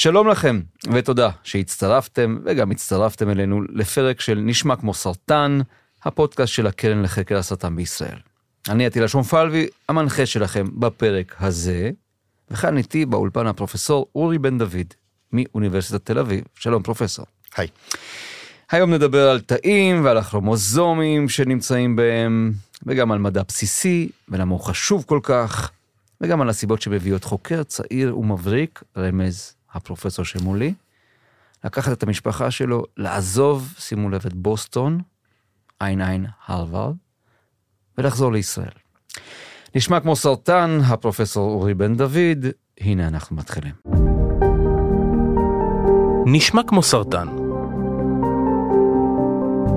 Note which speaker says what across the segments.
Speaker 1: שלום לכם ותודה שהצטרפתם וגם הצטרפתם אלינו לפרק של נשמע כמו סרטן, הפודקאסט של הקרן לחקר הסרטן בישראל. אני עטילה שומפלבי, המנחה שלכם בפרק הזה, וכאן איתי באולפן הפרופסור אורי בן דוד מאוניברסיטת תל אביב. שלום פרופסור.
Speaker 2: היי.
Speaker 1: היום נדבר על תאים ועל הכרומוזומים שנמצאים בהם, וגם על מדע בסיסי ולמה הוא חשוב כל כך, וגם על הסיבות שמביאות חוקר צעיר ומבריק, רמז הפרופסור שמולי, לקחת את המשפחה שלו, לעזוב, שימו לב, את בוסטון, עין עין הרווארד, ולחזור לישראל. נשמע כמו סרטן, הפרופסור אורי בן דוד, הנה אנחנו מתחילים.
Speaker 3: נשמע כמו סרטן.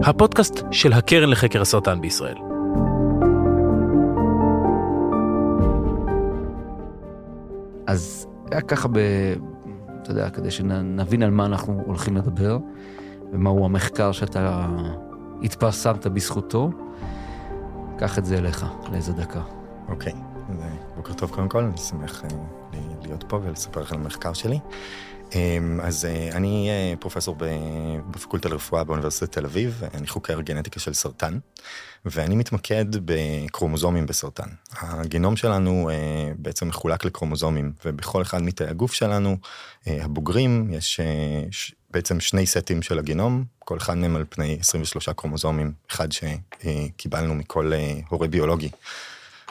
Speaker 3: הפודקאסט של הקרן לחקר הסרטן בישראל.
Speaker 1: אז היה ככה ב... אתה יודע, כדי שנבין על מה אנחנו הולכים לדבר, ומהו המחקר שאתה התפרסמת בזכותו, קח את זה אליך, לאיזה דקה.
Speaker 2: אוקיי, בוקר טוב קודם כל, אני שמח אה, להיות פה ולספר לך על המחקר שלי. אמ, אז אה, אני אה, פרופסור בפקולטה לרפואה באוניברסיטת תל אביב, אני חוקר גנטיקה של סרטן, ואני מתמקד בקרומוזומים בסרטן. הגנום שלנו אה, בעצם מחולק לקרומוזומים, ובכל אחד מתאי הגוף שלנו, הבוגרים, יש בעצם שני סטים של הגנום, כל אחד מהם על פני 23 קרומוזומים, אחד שקיבלנו מכל הורה ביולוגי.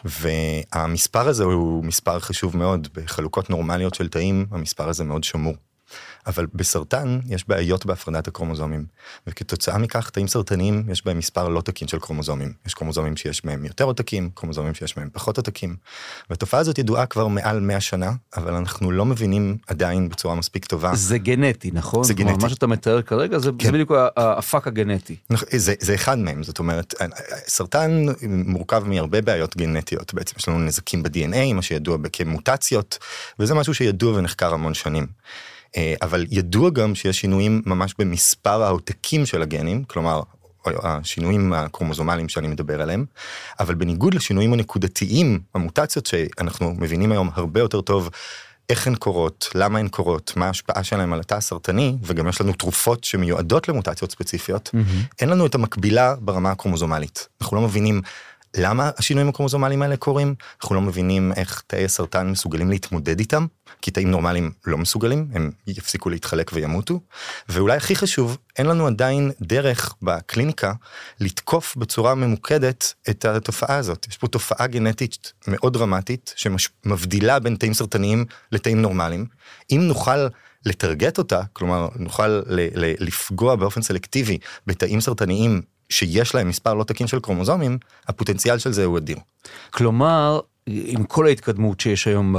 Speaker 2: והמספר הזה הוא מספר חשוב מאוד, בחלוקות נורמליות של תאים המספר הזה מאוד שמור. אבל בסרטן יש בעיות בהפרדת הקרומוזומים, וכתוצאה מכך תאים סרטניים יש בהם מספר לא תקין של קרומוזומים. יש קרומוזומים שיש מהם יותר עותקים, קרומוזומים שיש מהם פחות עותקים. והתופעה הזאת ידועה כבר מעל 100 שנה, אבל אנחנו לא מבינים עדיין בצורה מספיק טובה.
Speaker 1: זה גנטי, נכון?
Speaker 2: זה גנטי.
Speaker 1: מה שאתה מתאר כרגע זה, כן. זה בדיוק הפאק הגנטי.
Speaker 2: נכון, זה, זה אחד מהם, זאת אומרת, סרטן מורכב מהרבה בעיות גנטיות, בעצם יש לנו נזקים ב-DNA, מה שידוע כמוטציות, וזה משהו שידוע ונחקר המון שנים. אה, אבל ידוע גם שיש שינויים ממש במספר העותקים של הגנים, כלומר השינויים הקרומוזומליים שאני מדבר עליהם, אבל בניגוד לשינויים הנקודתיים, המוטציות שאנחנו מבינים היום הרבה יותר טוב איך הן קורות, למה הן קורות, מה ההשפעה שלהן על התא הסרטני, וגם יש לנו תרופות שמיועדות למוטציות ספציפיות, mm-hmm. אין לנו את המקבילה ברמה הקרומוזומלית. אנחנו לא מבינים למה השינויים הקרומוזומליים האלה קורים? אנחנו לא מבינים איך תאי הסרטן מסוגלים להתמודד איתם, כי תאים נורמליים לא מסוגלים, הם יפסיקו להתחלק וימותו. ואולי הכי חשוב, אין לנו עדיין דרך בקליניקה לתקוף בצורה ממוקדת את התופעה הזאת. יש פה תופעה גנטית מאוד דרמטית שמבדילה בין תאים סרטניים לתאים נורמליים. אם נוכל לטרגט אותה, כלומר נוכל לפגוע באופן סלקטיבי בתאים סרטניים שיש להם מספר לא תקין של קרומוזומים, הפוטנציאל של זה הוא אדיר.
Speaker 1: כלומר, עם כל ההתקדמות שיש היום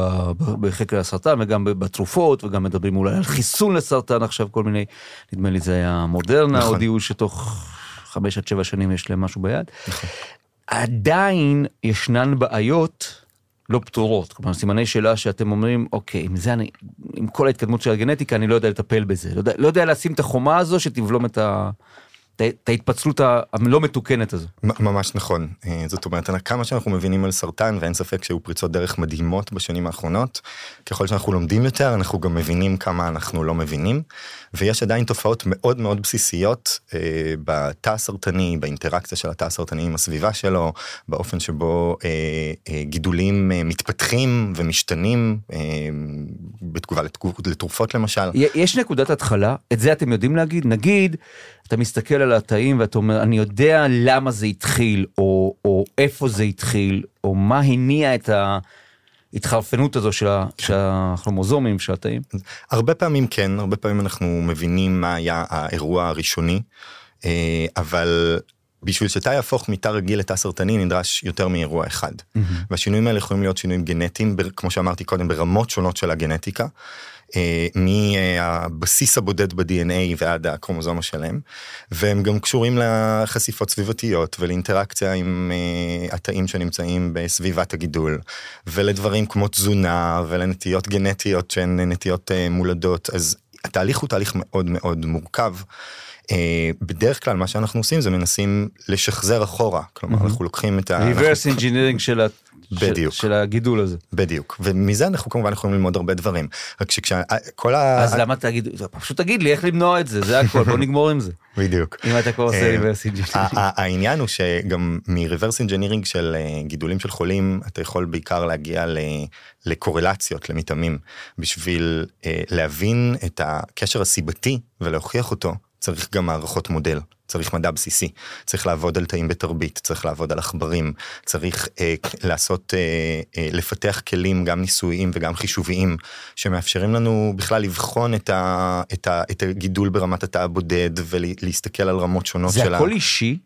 Speaker 1: בחקר הסרטן וגם בתרופות וגם מדברים אולי על חיסון לסרטן עכשיו כל מיני, נדמה לי זה היה מודרנה, נכון. הודיעו שתוך חמש עד שבע שנים יש להם משהו ביד. נכון. עדיין ישנן בעיות לא פתורות, כלומר סימני שאלה שאתם אומרים אוקיי עם זה אני, עם כל ההתקדמות של הגנטיקה אני לא יודע לטפל בזה, לא יודע, לא יודע לשים את החומה הזו שתבלום את ה... את ההתפצלות הלא מתוקנת הזו.
Speaker 2: ממש נכון. אה, זאת אומרת, כמה שאנחנו מבינים על סרטן, ואין ספק שהיו פריצות דרך מדהימות בשנים האחרונות, ככל שאנחנו לומדים יותר, אנחנו גם מבינים כמה אנחנו לא מבינים, ויש עדיין תופעות מאוד מאוד בסיסיות אה, בתא הסרטני, באינטראקציה של התא הסרטני עם הסביבה שלו, באופן שבו אה, אה, גידולים אה, מתפתחים ומשתנים אה, בתגובה לתרופות למשל.
Speaker 1: יש נקודת התחלה, את זה אתם יודעים להגיד? נגיד, אתה מסתכל על התאים ואתה אומר, אני יודע למה זה התחיל, או, או איפה זה התחיל, או מה הניע את ההתחרפנות הזו של, של הכרומוזומים של התאים?
Speaker 2: הרבה פעמים כן, הרבה פעמים אנחנו מבינים מה היה האירוע הראשוני, אה, אבל בשביל שתא יהפוך מתא רגיל לתא סרטני נדרש יותר מאירוע אחד. Mm-hmm. והשינויים האלה יכולים להיות שינויים גנטיים, כמו שאמרתי קודם, ברמות שונות של הגנטיקה. אה, מהבסיס הבודד ב-DNA ועד הקרומוזום השלם, והם גם קשורים לחשיפות סביבתיות ולאינטראקציה עם אה, התאים שנמצאים בסביבת הגידול, ולדברים כמו תזונה ולנטיות גנטיות שהן נטיות אה, מולדות, אז התהליך הוא תהליך מאוד מאוד מורכב. בדרך כלל מה שאנחנו עושים זה מנסים לשחזר אחורה כלומר mm-hmm. אנחנו לוקחים את
Speaker 1: ה... reverse engineering של
Speaker 2: בדיוק.
Speaker 1: של, של הגידול הזה.
Speaker 2: בדיוק, ומזה אנחנו כמובן יכולים ללמוד הרבה דברים. רק שכל ה...
Speaker 1: אז למה תגיד, פשוט תגיד לי איך למנוע את זה, זה הכל, בוא נגמור עם זה.
Speaker 2: בדיוק.
Speaker 1: אם אתה כבר עושה
Speaker 2: אה,
Speaker 1: engineering.
Speaker 2: העניין הוא שגם מ reverse engineering של אה, גידולים של חולים, אתה יכול בעיקר להגיע ל- לקורלציות, למתאמים, בשביל אה, להבין את הקשר הסיבתי ולהוכיח אותו, צריך גם מערכות מודל. צריך מדע בסיסי, צריך לעבוד על תאים בתרבית, צריך לעבוד על עכברים, צריך אה, לעשות, אה, אה, לפתח כלים גם ניסויים וגם חישוביים, שמאפשרים לנו בכלל לבחון את, ה, את, ה, את הגידול ברמת התא הבודד ולהסתכל על רמות שונות
Speaker 1: זה
Speaker 2: של
Speaker 1: הכל אישי?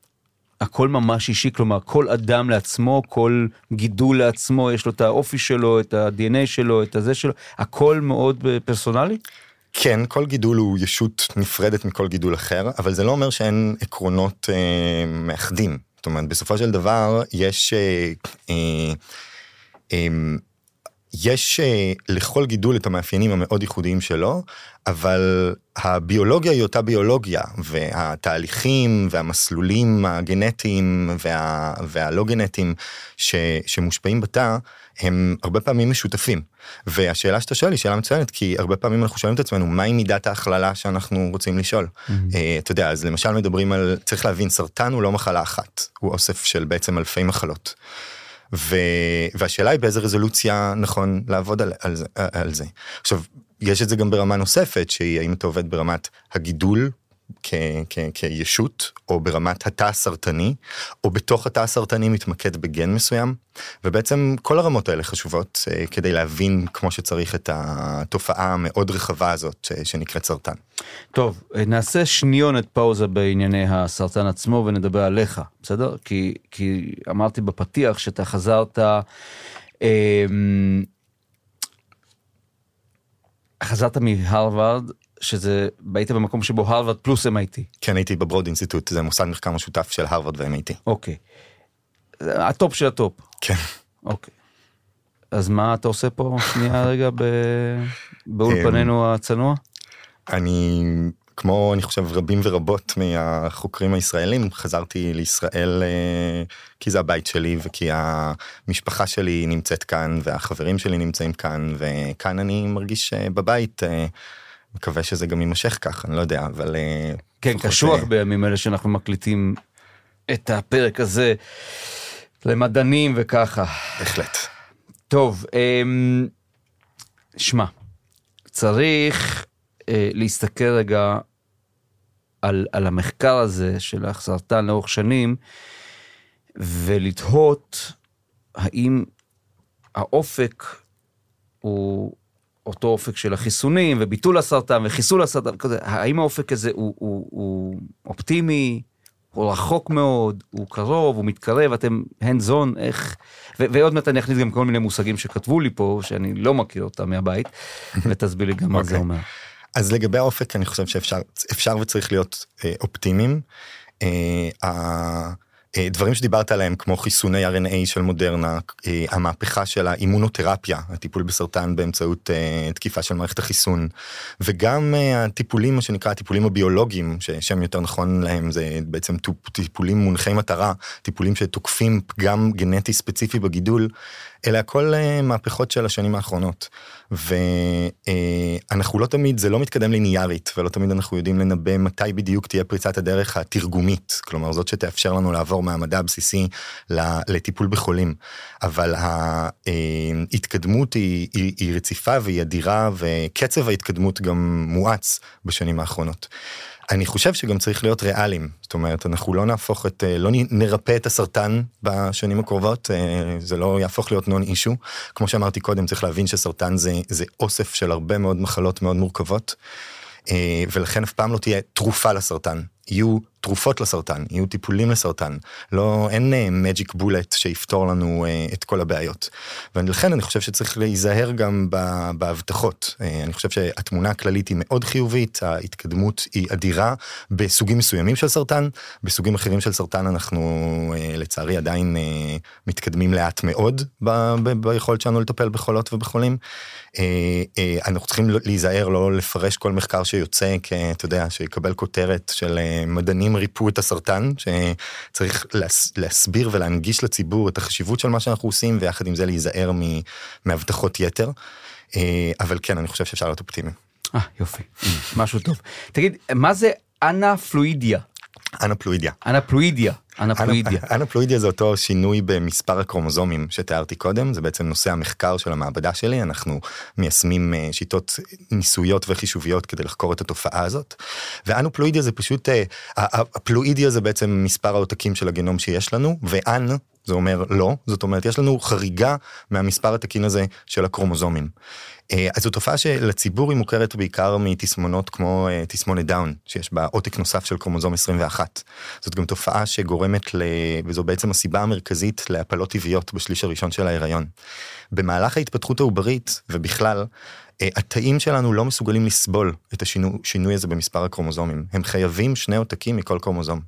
Speaker 1: הכל ממש אישי, כלומר כל אדם לעצמו, כל גידול לעצמו, יש לו את האופי שלו, את ה-DNA שלו, את הזה שלו, הכל מאוד אה, פרסונלי?
Speaker 2: כן, כל גידול הוא ישות נפרדת מכל גידול אחר, אבל זה לא אומר שאין עקרונות אה, מאחדים. זאת אומרת, בסופו של דבר יש... אה, אה, אה, יש אה, לכל גידול את המאפיינים המאוד ייחודיים שלו, אבל הביולוגיה היא אותה ביולוגיה, והתהליכים והמסלולים הגנטיים וה, והלא גנטיים ש, שמושפעים בתא, הם הרבה פעמים משותפים. והשאלה שאתה שואל היא שאלה מצוינת, כי הרבה פעמים אנחנו שואלים את עצמנו, מהי מידת ההכללה שאנחנו רוצים לשאול? Mm-hmm. Uh, אתה יודע, אז למשל מדברים על, צריך להבין, סרטן הוא לא מחלה אחת, הוא אוסף של בעצם אלפי מחלות. ו... והשאלה היא באיזה רזולוציה נכון לעבוד על, על, על זה. עכשיו, יש את זה גם ברמה נוספת, שהיא האם אתה עובד ברמת הגידול כ, כ, כישות, או ברמת התא הסרטני, או בתוך התא הסרטני מתמקד בגן מסוים, ובעצם כל הרמות האלה חשובות uh, כדי להבין כמו שצריך את התופעה המאוד רחבה הזאת uh, שנקראת סרטן.
Speaker 1: טוב, אה, נעשה שניונת פאוזה בענייני הסרטן עצמו ונדבר עליך, בסדר? כי, כי אמרתי בפתיח שאתה חזרת, אה, חזרת מהרווארד, שזה, היית במקום שבו הרווארד פלוס MIT.
Speaker 2: כן, הייתי בברוד אינסטיטוט, זה מוסד מחקר משותף של הרווארד ו-MIT.
Speaker 1: אוקיי. ה top של ה top.
Speaker 2: כן.
Speaker 1: אוקיי. אז מה אתה עושה פה שנייה רגע ב... באולפנינו הצנוע?
Speaker 2: אני כמו אני חושב רבים ורבות מהחוקרים הישראלים חזרתי לישראל אה, כי זה הבית שלי וכי המשפחה שלי נמצאת כאן והחברים שלי נמצאים כאן וכאן אני מרגיש אה, בבית. אה, מקווה שזה גם יימשך כך אני לא יודע אבל
Speaker 1: כן קשוח בימים אלה שאנחנו מקליטים את הפרק הזה למדענים וככה
Speaker 2: בהחלט.
Speaker 1: טוב אמ, שמע צריך אה, להסתכל רגע על, על המחקר הזה של הסרטן לאורך שנים, ולתהות האם האופק הוא אותו אופק של החיסונים וביטול הסרטן וחיסול הסרטן, כזה, האם האופק הזה הוא, הוא, הוא אופטימי, הוא רחוק מאוד, הוא קרוב, הוא מתקרב, אתם hands on, איך... ו- ועוד מעט אני אכניס גם כל מיני מושגים שכתבו לי פה, שאני לא מכיר אותם מהבית, ותסביר לי גם מה זה
Speaker 2: אוקיי.
Speaker 1: אומר.
Speaker 2: אז לגבי האופק אני חושב שאפשר אפשר וצריך להיות אה, אופטימיים. אה, דברים שדיברת עליהם כמו חיסוני RNA של מודרנה, אה, המהפכה של האימונותרפיה, הטיפול בסרטן באמצעות אה, תקיפה של מערכת החיסון, וגם אה, הטיפולים, מה שנקרא הטיפולים הביולוגיים, ששם יותר נכון להם זה בעצם טיפולים מונחי מטרה, טיפולים שתוקפים פגם גנטי ספציפי בגידול, אלה הכל מהפכות של השנים האחרונות. ואנחנו לא תמיד, זה לא מתקדם ליניארית, ולא תמיד אנחנו יודעים לנבא מתי בדיוק תהיה פריצת הדרך התרגומית, כלומר זאת שתאפשר לנו לעבור מהמדע הבסיסי לטיפול בחולים. אבל ההתקדמות היא, היא, היא רציפה והיא אדירה, וקצב ההתקדמות גם מואץ בשנים האחרונות. אני חושב שגם צריך להיות ריאליים, זאת אומרת אנחנו לא נהפוך את, לא נרפא את הסרטן בשנים הקרובות, זה לא יהפוך להיות נון אישו, כמו שאמרתי קודם צריך להבין שסרטן זה, זה אוסף של הרבה מאוד מחלות מאוד מורכבות, ולכן אף פעם לא תהיה תרופה לסרטן, יהיו תרופות לסרטן, יהיו טיפולים לסרטן, לא, אין מג'יק uh, בולט שיפתור לנו uh, את כל הבעיות. ולכן אני חושב שצריך להיזהר גם בהבטחות. Uh, אני חושב שהתמונה הכללית היא מאוד חיובית, ההתקדמות היא אדירה בסוגים מסוימים של סרטן, בסוגים אחרים של סרטן אנחנו לצערי עדיין מתקדמים לאט מאוד ב- ב- ביכולת שלנו לטפל בחולות ובחולים. אנחנו צריכים להיזהר לא לפרש כל מחקר שיוצא, כי אתה יודע, שיקבל כותרת של מדענים ריפאו את הסרטן, שצריך להס, להסביר ולהנגיש לציבור את החשיבות של מה שאנחנו עושים, ויחד עם זה להיזהר מהבטחות יתר. אה, אבל כן, אני חושב שאפשר להיות אופטימי.
Speaker 1: אה, יופי, משהו טוב. תגיד, מה זה אנפלואידיה?
Speaker 2: אנפלואידיה.
Speaker 1: אנפלואידיה. אנפלואידיה.
Speaker 2: אנפלואידיה זה אותו שינוי במספר הקרומוזומים שתיארתי קודם, זה בעצם נושא המחקר של המעבדה שלי, אנחנו מיישמים אה, שיטות ניסויות וחישוביות כדי לחקור את התופעה הזאת. ואנופלואידיה זה פשוט, אה, הפלואידיה זה בעצם מספר העותקים של הגנום שיש לנו, ואן זה אומר לא, זאת אומרת יש לנו חריגה מהמספר התקין הזה של הקרומוזומים. אה, אז זו תופעה שלציבור היא מוכרת בעיקר מתסמונות כמו אה, תסמונת דאון, שיש בה עותק נוסף של קרומוזום 21. זאת גם תופעה שגורמת, ל... וזו בעצם הסיבה המרכזית להפלות טבעיות בשליש הראשון של ההיריון. במהלך ההתפתחות העוברית, ובכלל, התאים שלנו לא מסוגלים לסבול את השינוי הזה במספר הקרומוזומים. הם חייבים שני עותקים מכל קרומוזום.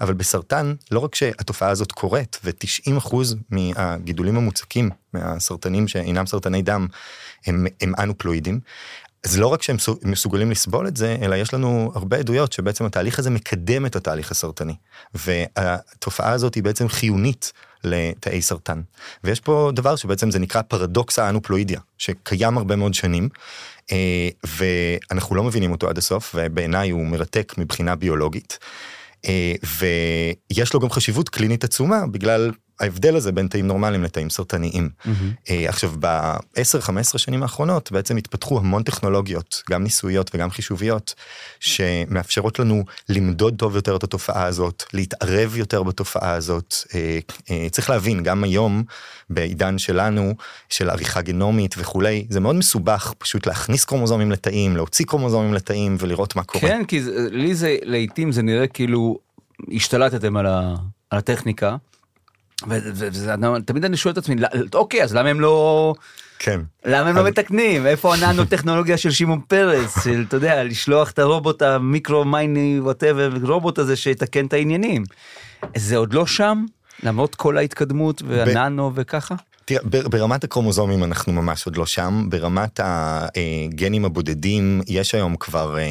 Speaker 2: אבל בסרטן, לא רק שהתופעה הזאת קורית, ו-90% מהגידולים המוצקים מהסרטנים שאינם סרטני דם הם, הם אנופלואידים, אז לא רק שהם מסוגלים לסבול את זה, אלא יש לנו הרבה עדויות שבעצם התהליך הזה מקדם את התהליך הסרטני. והתופעה הזאת היא בעצם חיונית לתאי סרטן. ויש פה דבר שבעצם זה נקרא פרדוקס האנופלואידיה, שקיים הרבה מאוד שנים, אה, ואנחנו לא מבינים אותו עד הסוף, ובעיניי הוא מרתק מבחינה ביולוגית. אה, ויש לו גם חשיבות קלינית עצומה בגלל ההבדל הזה בין תאים נורמליים לתאים סרטניים. Mm-hmm. עכשיו ב-10-15 שנים האחרונות בעצם התפתחו המון טכנולוגיות, גם ניסויות וגם חישוביות, שמאפשרות לנו למדוד טוב יותר את התופעה הזאת, להתערב יותר בתופעה הזאת. אה, אה, צריך להבין, גם היום, בעידן שלנו, של עריכה גנומית וכולי, זה מאוד מסובך פשוט להכניס קרומוזומים לתאים, להוציא קרומוזומים לתאים ולראות מה קורה.
Speaker 1: כן, כי לי זה, לעיתים זה נראה כאילו השתלטתם על, ה, על הטכניקה. ותמיד אני שואל את עצמי, אוקיי, אז למה הם לא...
Speaker 2: כן.
Speaker 1: למה הם לא מתקנים? איפה הננו טכנולוגיה של שמעון פרס, של, אתה יודע, לשלוח את הרובוט המיקרו מייני ווטאבר, רובוט הזה שיתקן את העניינים. זה עוד לא שם? למרות כל ההתקדמות והננו וככה?
Speaker 2: תראה, ברמת הקרומוזומים אנחנו ממש עוד לא שם, ברמת הגנים הבודדים יש היום כבר אה,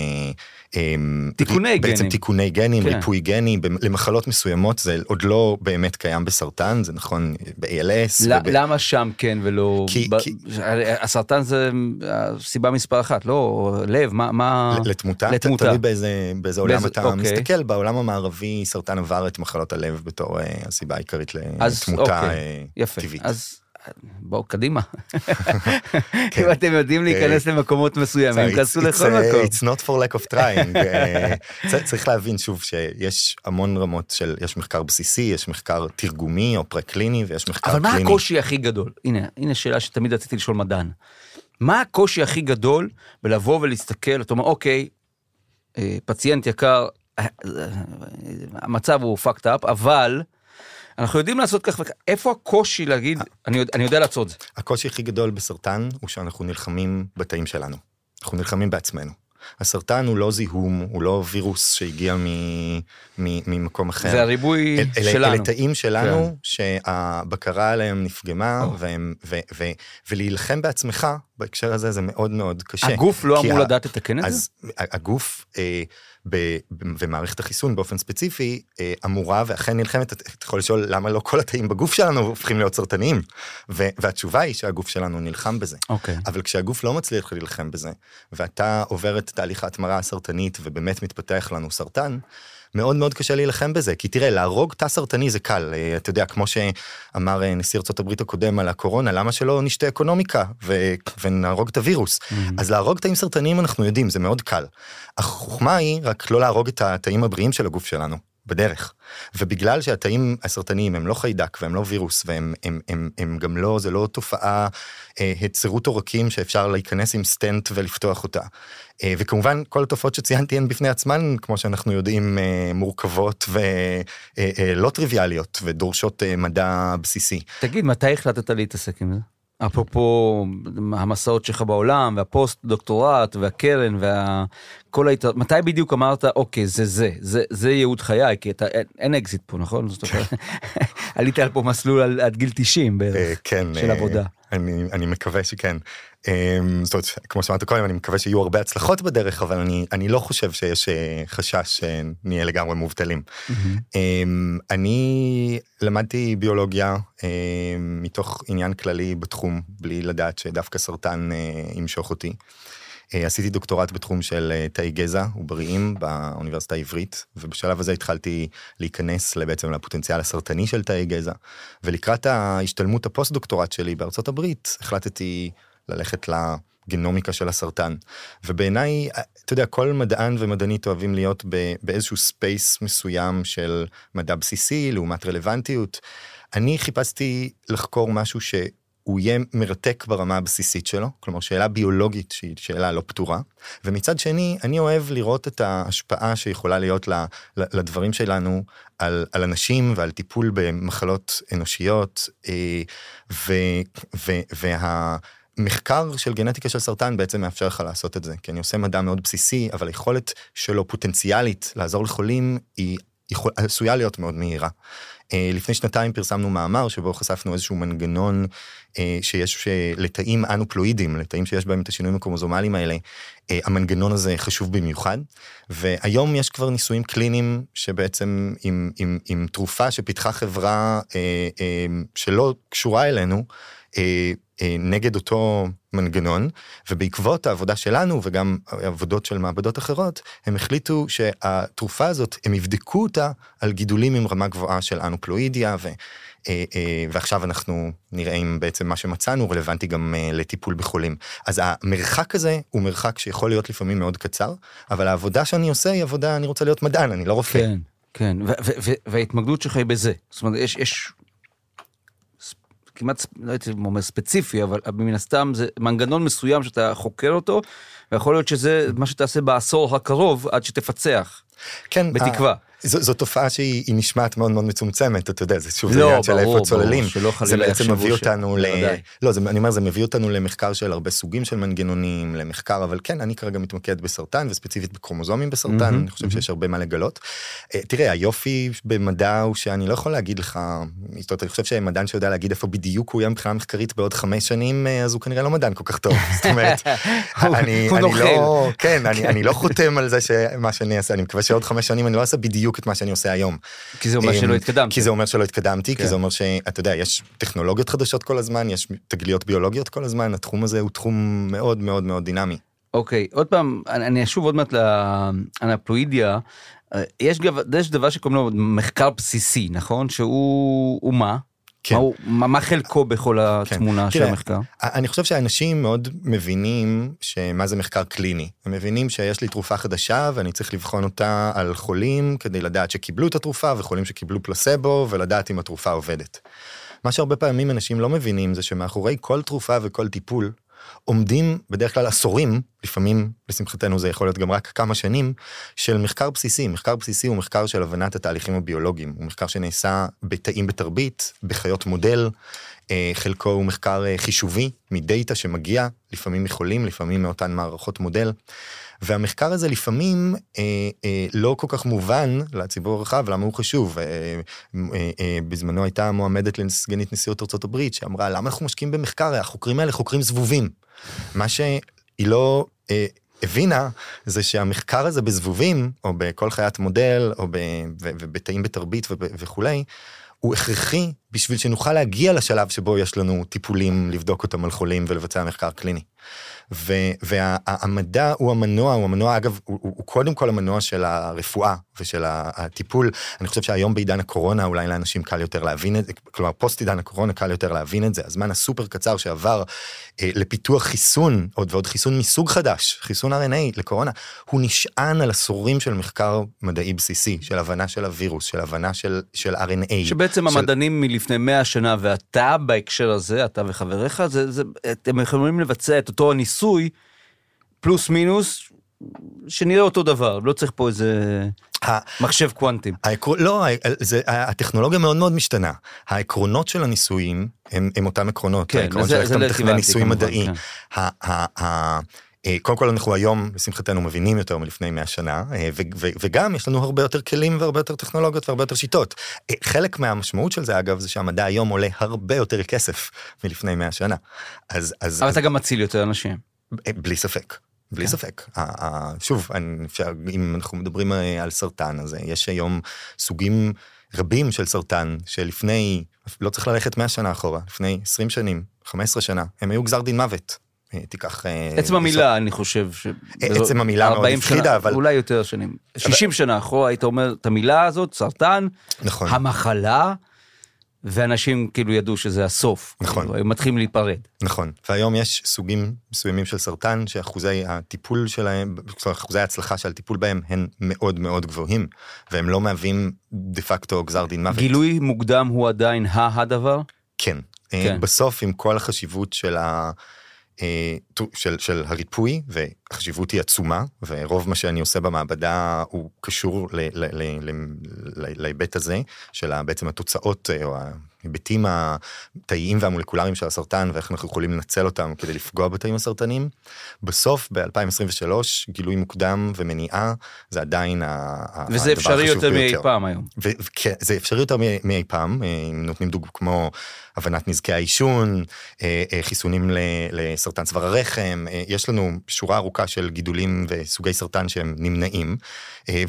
Speaker 1: תיקוני
Speaker 2: בעצם
Speaker 1: גנים.
Speaker 2: בעצם תיקוני גנים, כן. ריפוי גני, למחלות מסוימות זה עוד לא באמת קיים בסרטן, זה נכון ב-ALS.
Speaker 1: لا, וב... למה שם כן ולא... כי, ב... כי... הסרטן זה סיבה מספר אחת, לא לב, מה... מה...
Speaker 2: לתמותה? לתמותה. תלוי באיזה, באיזה עולם באיזה, אתה אוקיי. מסתכל, בעולם המערבי סרטן עבר את מחלות הלב בתור uh, הסיבה העיקרית לתמותה אוקיי.
Speaker 1: יפה.
Speaker 2: טבעית.
Speaker 1: אז בואו קדימה. כן. אם אתם יודעים להיכנס למקומות מסוימים, כנסו לכל uh, מקום.
Speaker 2: It's not for lack of trying. uh, צריך להבין שוב שיש המון רמות של, יש מחקר בסיסי, יש מחקר תרגומי או פרה-קליני ויש מחקר
Speaker 1: קליני.
Speaker 2: אבל
Speaker 1: מה הקושי הכי גדול? הנה, הנה שאלה שתמיד רציתי לשאול מדען. מה הקושי הכי גדול בלבוא ולהסתכל, אתה אומר, אוקיי, אה, פציינט יקר, אה, המצב הוא fucked up, אבל... אנחנו יודעים לעשות כך וכך, איפה הקושי להגיד, אני, אני יודע לעצור את זה?
Speaker 2: הקושי הכי גדול בסרטן הוא שאנחנו נלחמים בתאים שלנו. אנחנו נלחמים בעצמנו. הסרטן הוא לא זיהום, הוא לא וירוס שהגיע מ, מ, ממקום אחר.
Speaker 1: זה הריבוי אל, שלנו.
Speaker 2: אלה תאים שלנו, כן. שהבקרה עליהם נפגמה, והם, ו, ו, ולהילחם בעצמך בהקשר הזה זה מאוד מאוד קשה.
Speaker 1: הגוף לא אמור לדעת לתקן את זה?
Speaker 2: אז הגוף... אה, ומערכת החיסון באופן ספציפי אה, אמורה ואכן נלחמת, אתה יכול לשאול למה לא כל התאים בגוף שלנו הופכים להיות סרטניים, והתשובה היא שהגוף שלנו נלחם בזה.
Speaker 1: Okay. אוקיי.
Speaker 2: אבל כשהגוף לא מצליח להילחם בזה, ואתה עובר את תהליך ההתמרה הסרטנית ובאמת מתפתח לנו סרטן, מאוד מאוד קשה להילחם בזה, כי תראה, להרוג תא סרטני זה קל, אה, אתה יודע, כמו שאמר אה, נשיא ארה"ב הקודם על הקורונה, למה שלא נשתה אקונומיקה ו... ונהרוג את הווירוס? Mm-hmm. אז להרוג תאים סרטניים אנחנו יודעים, זה מאוד קל. החוכמה היא רק לא להרוג את התאים הבריאים של הגוף שלנו. בדרך. ובגלל שהתאים הסרטניים הם לא חיידק והם לא וירוס והם הם, הם, הם גם לא, זה לא תופעה, אה, הצרות עורקים שאפשר להיכנס עם סטנט ולפתוח אותה. אה, וכמובן כל התופעות שציינתי הן בפני עצמן, כמו שאנחנו יודעים, אה, מורכבות ולא אה, טריוויאליות ודורשות מדע בסיסי.
Speaker 1: תגיד, מתי החלטת להתעסק עם זה? אפרופו המסעות שלך בעולם והפוסט דוקטורט והקרן וכל ההתר... מתי בדיוק אמרת אוקיי זה זה זה זה ייעוד חיי כי אתה אין, אין אקזיט פה נכון? עלית על פה מסלול על, עד גיל 90 בערך
Speaker 2: כן,
Speaker 1: של עבודה.
Speaker 2: אני, אני מקווה שכן. אמ, זאת אומרת, כמו שאמרת קודם, אני מקווה שיהיו הרבה הצלחות בדרך, אבל אני, אני לא חושב שיש אה, חשש שנהיה לגמרי מובטלים. אמ, אני למדתי ביולוגיה אמ, מתוך עניין כללי בתחום, בלי לדעת שדווקא סרטן אה, ימשוך אותי. אה, עשיתי דוקטורט בתחום של אה, תאי גזע בריאים באוניברסיטה העברית, ובשלב הזה התחלתי להיכנס בעצם לפוטנציאל הסרטני של תאי גזע, ולקראת ההשתלמות הפוסט דוקטורט שלי בארצות הברית, החלטתי ללכת לגנומיקה של הסרטן. ובעיניי, אתה יודע, כל מדען ומדענית אוהבים להיות באיזשהו space מסוים של מדע בסיסי לעומת רלוונטיות. אני חיפשתי לחקור משהו ש... הוא יהיה מרתק ברמה הבסיסית שלו, כלומר שאלה ביולוגית שהיא שאלה לא פתורה, ומצד שני אני אוהב לראות את ההשפעה שיכולה להיות לדברים שלנו על, על אנשים ועל טיפול במחלות אנושיות, אה, ו, ו, וה... מחקר של גנטיקה של סרטן בעצם מאפשר לך לעשות את זה, כי אני עושה מדע מאוד בסיסי, אבל היכולת שלו פוטנציאלית לעזור לחולים היא יכול, עשויה להיות מאוד מהירה. אה, לפני שנתיים פרסמנו מאמר שבו חשפנו איזשהו מנגנון אה, שיש לתאים אנופלואידים, לתאים שיש בהם את השינויים הקרומוזומליים האלה, אה, המנגנון הזה חשוב במיוחד. והיום יש כבר ניסויים קליניים שבעצם עם, עם, עם תרופה שפיתחה חברה שלא קשורה אלינו, אה, נגד אותו מנגנון, ובעקבות העבודה שלנו וגם עבודות של מעבדות אחרות, הם החליטו שהתרופה הזאת, הם יבדקו אותה על גידולים עם רמה גבוהה של אנופלואידיה, ו, אה, אה, ועכשיו אנחנו נראה אם בעצם מה שמצאנו רלוונטי גם לטיפול בחולים. אז המרחק הזה הוא מרחק שיכול להיות לפעמים מאוד קצר, אבל העבודה שאני עושה היא עבודה, אני רוצה להיות מדען, אני לא רופא.
Speaker 1: כן, כן, וההתמקדות שלך היא בזה. זאת אומרת, יש, יש כמעט, לא הייתי אומר ספציפי, אבל מן הסתם זה מנגנון מסוים שאתה חוקר אותו, ויכול להיות שזה מה שתעשה בעשור הקרוב עד שתפצח.
Speaker 2: כן.
Speaker 1: בתקווה.
Speaker 2: זו, זו תופעה שהיא נשמעת מאוד מאוד מצומצמת, אתה יודע, זה שוב, לא, עניין של איפה צוללים. זה בעצם מביא אותנו ש... ל... לא, זה, אני אומר, זה מביא אותנו למחקר של הרבה סוגים של מנגנונים, למחקר, אבל כן, אני כרגע מתמקד בסרטן, וספציפית בקרומוזומים בסרטן, mm-hmm, אני חושב mm-hmm. שיש הרבה מה לגלות. Uh, תראה, היופי במדע הוא שאני לא יכול להגיד לך, זאת אומרת, אני חושב שמדען שיודע להגיד איפה בדיוק הוא יהיה מבחינה מחקרית בעוד חמש שנים, אה, אז הוא כנראה לא מדען כל כך טוב. זאת אומרת, אני, אני לא, כן, אני, אני לא חותם על זה שמה שאני אעשה, אני מקווה שעוד חמש שנים אני לא אעשה בדיוק בדיוק את מה שאני עושה היום.
Speaker 1: כי זה אומר שלא אמ, התקדמת.
Speaker 2: כי זה אומר שלא התקדמתי, כן. כי זה אומר שאתה יודע, יש טכנולוגיות חדשות כל הזמן, יש תגליות ביולוגיות כל הזמן, התחום הזה הוא תחום מאוד מאוד מאוד דינמי.
Speaker 1: אוקיי, עוד פעם, אני אשוב עוד מעט לאנפלואידיה. אה, יש, יש דבר שקוראים לו מחקר בסיסי, נכון? שהוא מה? כן. מה, הוא, מה, מה חלקו בכל התמונה כן. של המחקר?
Speaker 2: אני חושב שאנשים מאוד מבינים שמה זה מחקר קליני. הם מבינים שיש לי תרופה חדשה ואני צריך לבחון אותה על חולים כדי לדעת שקיבלו את התרופה וחולים שקיבלו פלסבו ולדעת אם התרופה עובדת. מה שהרבה פעמים אנשים לא מבינים זה שמאחורי כל תרופה וכל טיפול עומדים בדרך כלל עשורים, לפעמים לשמחתנו זה יכול להיות גם רק כמה שנים, של מחקר בסיסי. מחקר בסיסי הוא מחקר של הבנת התהליכים הביולוגיים, הוא מחקר שנעשה בתאים בתרבית, בחיות מודל, אה, חלקו הוא מחקר אה, חישובי מדאטה שמגיע, לפעמים מחולים, לפעמים מאותן מערכות מודל. והמחקר הזה לפעמים אה, אה, לא כל כך מובן לציבור הרחב, למה הוא חשוב. אה, אה, אה, בזמנו הייתה מועמדת לסגנית נשיאות ארה"ב שאמרה, למה אנחנו משקיעים במחקר? החוקרים האלה חוקרים זבובים. מה שהיא לא... אה, הבינה זה שהמחקר הזה בזבובים או בכל חיית מודל או בתאים בתרבית וכולי הוא הכרחי בשביל שנוכל להגיע לשלב שבו יש לנו טיפולים לבדוק אותם על חולים ולבצע מחקר קליני. והמדע הוא המנוע, הוא המנוע, אגב, הוא, הוא, הוא קודם כל המנוע של הרפואה ושל הטיפול. אני חושב שהיום בעידן הקורונה אולי לאנשים קל יותר להבין את זה, כלומר פוסט עידן הקורונה קל יותר להבין את זה. הזמן הסופר קצר שעבר אה, לפיתוח חיסון, עוד ועוד חיסון מסוג חדש, חיסון RNA לקורונה, הוא נשען על עשורים של מחקר מדעי בסיסי, של הבנה של הווירוס, של הבנה של, של RNA.
Speaker 1: שבעצם של... המדענים מלפני 100 שנה ואתה בהקשר הזה, אתה וחבריך, זה, זה, אתם יכולים לבצע את אותו הניסוי. ניסוי, פלוס מינוס, שנראה אותו דבר, לא צריך פה איזה מחשב קוונטים.
Speaker 2: העקר... לא, זה, הטכנולוגיה מאוד מאוד משתנה. העקרונות של הניסויים הם, הם אותם עקרונות,
Speaker 1: כן,
Speaker 2: העקרון
Speaker 1: של
Speaker 2: איך אתה מתכנן ניסוי מדעי. כן. אה, קודם כל אנחנו היום, לשמחתנו, מבינים יותר מלפני 100 שנה, אה, ו- ו- וגם יש לנו הרבה יותר כלים והרבה יותר טכנולוגיות והרבה יותר שיטות. אה, חלק מהמשמעות של זה, אגב, זה שהמדע היום עולה הרבה יותר כסף מלפני 100 שנה. אז... אז
Speaker 1: אבל
Speaker 2: אז,
Speaker 1: אתה גם מציל יותר אנשים.
Speaker 2: בלי ספק. בלי
Speaker 1: כן.
Speaker 2: ספק. שוב, אני- אם אנחנו מדברים על סרטן, אז יש היום סוגים רבים של סרטן, שלפני, לא צריך ללכת 100 שנה אחורה, לפני 20 שנים, 15 שנה, הם היו גזר דין מוות. אה, תיקח... אה,
Speaker 1: עצם המילה, אני חושב ש...
Speaker 2: עצם המילה מאוד
Speaker 1: 40
Speaker 2: הפחידה,
Speaker 1: שנה,
Speaker 2: אבל-
Speaker 1: אולי יותר שנים. 60 שנה אחורה היית אומר את המילה הזאת, סרטן,
Speaker 2: נכון.
Speaker 1: המחלה, ואנשים כאילו ידעו שזה הסוף.
Speaker 2: נכון.
Speaker 1: כאילו, היו מתחילים להיפרד.
Speaker 2: נכון, והיום יש סוגים מסוימים של סרטן שאחוזי הטיפול שלהם, זאת אומרת, אחוזי ההצלחה של הטיפול בהם הם מאוד מאוד גבוהים, והם לא מהווים דה פקטו גזר דין מוות.
Speaker 1: גילוי מוקדם הוא עדיין ה-הדבר?
Speaker 2: כן.
Speaker 1: כן.
Speaker 2: בסוף עם כל החשיבות של, ה, אה, של, של הריפוי, והחשיבות היא עצומה, ורוב מה שאני עושה במעבדה הוא קשור להיבט הזה, של בעצם התוצאות אה, או ההיבטים התאיים והמולקולריים של הסרטן, ואיך אנחנו יכולים לנצל אותם כדי לפגוע בתאים הסרטניים. בסוף, ב-2023, גילוי מוקדם ומניעה, זה עדיין ה- ה-
Speaker 1: וזה
Speaker 2: הדבר
Speaker 1: אפשרי
Speaker 2: החשוב
Speaker 1: יותר מאי
Speaker 2: ביותר.
Speaker 1: פעם היום.
Speaker 2: וכן, זה אפשרי יותר מאי פעם, אה, אם נותנים דוגמא כמו הבנת נזקי העישון, אה, אה, חיסונים לסרטן צוואר הרחם, אה, יש לנו שורה ארוכה של גידולים וסוגי סרטן שהם נמנעים,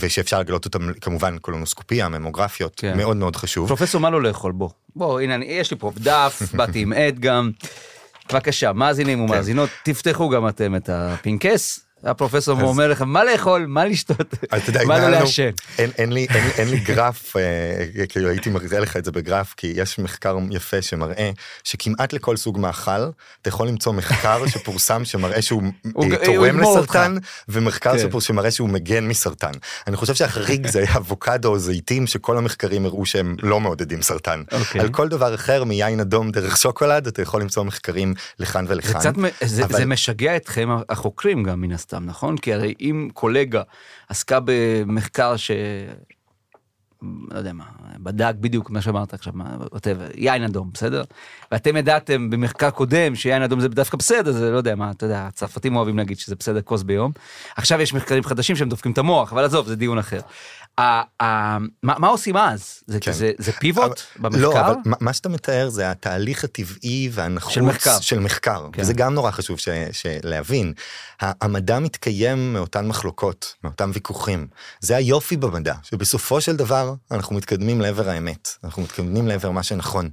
Speaker 2: ושאפשר לגלות אותם כמובן קולונוסקופיה, ממוגרפיות,
Speaker 1: כן.
Speaker 2: מאוד מאוד חשוב.
Speaker 1: פרופסור, מה לא לאכול? בוא. בוא, הנה, יש לי פה דף, באתי עם עד גם. בבקשה, מאזינים
Speaker 2: כן.
Speaker 1: ומאזינות, תפתחו גם אתם את הפנקס. הפרופסור אומר לך מה לאכול, מה לשתות,
Speaker 2: אז
Speaker 1: מה לא לעשן.
Speaker 2: אין, אין, לי, אין, אין לי גרף, אה, כאילו הייתי מראה לך את זה בגרף, כי יש מחקר יפה שמראה שכמעט לכל סוג מאכל, אתה יכול למצוא מחקר שפורסם שמראה שהוא
Speaker 1: הוא-
Speaker 2: אה, תורם לסרטן, ומחקר
Speaker 1: כן.
Speaker 2: שפור- שמראה שהוא מגן מסרטן. אני חושב שהחריג זה היה אבוקדו או זיתים, שכל המחקרים הראו שהם לא מעודדים סרטן.
Speaker 1: אוקיי.
Speaker 2: על כל דבר אחר, מיין אדום דרך שוקולד, אתה יכול למצוא מחקרים לכאן
Speaker 1: זה
Speaker 2: ולכאן.
Speaker 1: זה,
Speaker 2: אבל-
Speaker 1: זה משגע אתכם החוקרים גם מן הסתם, נכון? כי הרי אם קולגה עסקה במחקר ש... לא יודע מה, בדק בדיוק מה שאמרת עכשיו, מה, whatever, יין אדום, בסדר? ואתם ידעתם במחקר קודם שיין אדום זה דווקא בסדר, זה לא יודע מה, אתה יודע, הצרפתים אוהבים להגיד שזה בסדר כוס ביום. עכשיו יש מחקרים חדשים שהם דופקים את המוח, אבל עזוב, זה דיון אחר. ה- ה- מה מה עושים אז? זה-
Speaker 2: כן.
Speaker 1: זה זה פיבוט במחקר?
Speaker 2: לא, אבל מה- מה שאתה מתאר זה התהליך הטבעי והנחוץ
Speaker 1: של מחקר.
Speaker 2: של מחקר.
Speaker 1: כן.
Speaker 2: וזה גם נורא חשוב ש- להבין. המדע מתקיים מאותן מחלוקות, מאותם ויכוחים. זה היופי במדע, שבסופו של דבר אנחנו מתקדמים לעבר האמת. אנחנו מתקדמים לעבר מה שנכון.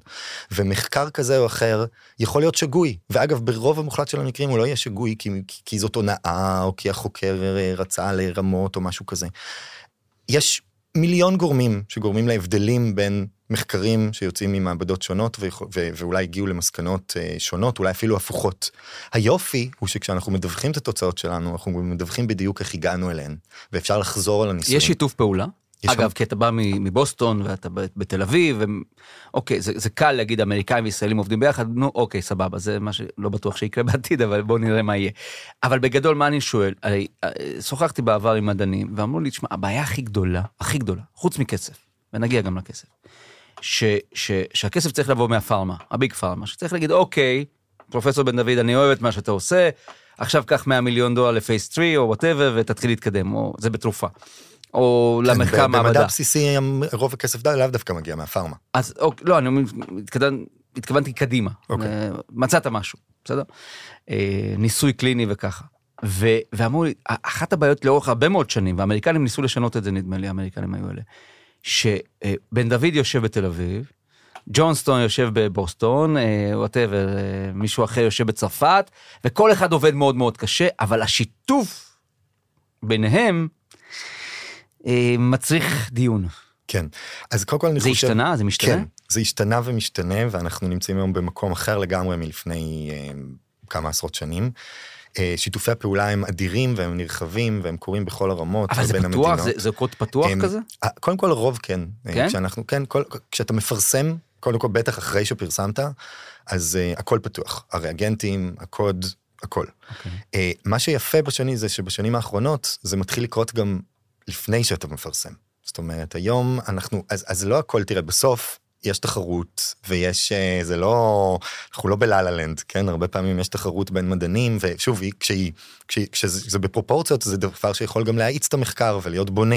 Speaker 2: ומחקר כזה או אחר יכול להיות שגוי. ואגב, ברוב המוחלט של המקרים הוא לא יהיה שגוי כי, כי- כי זאת הונאה, או כי החוקר אה, רצה לרמות או משהו כזה. יש מיליון גורמים שגורמים להבדלים בין מחקרים שיוצאים ממעבדות שונות ויכול- ו- ואולי הגיעו למסקנות אה, שונות, אולי אפילו הפוכות. היופי הוא שכשאנחנו מדווחים את התוצאות שלנו, אנחנו מדווחים בדיוק איך הגענו אליהן, ואפשר לחזור על הניסויים.
Speaker 1: יש שיתוף פעולה? אגב, כי אתה בא מבוסטון ואתה בתל אביב, ו... אוקיי, זה, זה קל להגיד אמריקאים וישראלים עובדים ביחד, נו אוקיי, סבבה, זה מה שלא בטוח שיקרה בעתיד, אבל בואו נראה מה יהיה. אבל בגדול, מה אני שואל? הרי, אה, שוחחתי בעבר עם מדענים, ואמרו לי, תשמע, הבעיה הכי גדולה, הכי גדולה, חוץ מכסף, ונגיע גם לכסף, ש, ש, שהכסף צריך לבוא מהפארמה, הביג פארמה, שצריך להגיד, אוקיי, פרופסור בן דוד, אני אוהב את מה שאתה עושה, עכשיו קח 100 מיליון דולר ל phase 3 או whatever ותתחיל להתקדם, או זה בתרופה. או
Speaker 2: כן,
Speaker 1: למחקר
Speaker 2: ב- במדע
Speaker 1: מעבדה.
Speaker 2: בסיסי רוב הכסף לאו דווקא מגיע מהפארמה.
Speaker 1: אז אוקיי, לא, אני אומר, התכוון- התכוונתי קדימה.
Speaker 2: אוקיי.
Speaker 1: אה, מצאת משהו, בסדר? אה, ניסוי קליני וככה. ו- ואמרו לי, אחת הבעיות לאורך הרבה מאוד שנים, והאמריקנים ניסו לשנות את זה, נדמה לי, האמריקנים היו אלה, שבן דוד יושב בתל אביב, ג'ונסטון יושב בבוסטון, whatever, מישהו אחר יושב בצרפת, וכל אחד עובד מאוד מאוד קשה, אבל השיתוף ביניהם אה, מצריך דיון.
Speaker 2: כן. אז קודם כל אני
Speaker 1: זה
Speaker 2: חושב...
Speaker 1: השתנה? זה משתנה?
Speaker 2: כן, זה השתנה ומשתנה, ואנחנו נמצאים היום במקום אחר לגמרי מלפני אה, כמה עשרות שנים. אה, שיתופי הפעולה הם אדירים והם נרחבים והם קורים בכל הרמות
Speaker 1: אבל זה פתוח?
Speaker 2: המדינות.
Speaker 1: זה, זה קוד פתוח
Speaker 2: הם-
Speaker 1: כזה?
Speaker 2: אה, קודם כל הרוב כן. אה,
Speaker 1: כן?
Speaker 2: כשאנחנו, כן, כל, כשאתה מפרסם, קודם כל בטח אחרי שפרסמת, אז uh, הכל פתוח. הריאגנטים, הקוד, הכל.
Speaker 1: אוקיי.
Speaker 2: Uh, מה שיפה בשני זה שבשנים האחרונות זה מתחיל לקרות גם לפני שאתה מפרסם. זאת אומרת, היום אנחנו, אז, אז לא הכל, תראה, בסוף, יש תחרות ויש אה, זה לא אנחנו לא בלה לה לנד כן הרבה פעמים יש תחרות בין מדענים ושוב היא, כשהיא, כשהיא כשזה בפרופורציות זה דבר שיכול גם להאיץ את המחקר ולהיות בונה.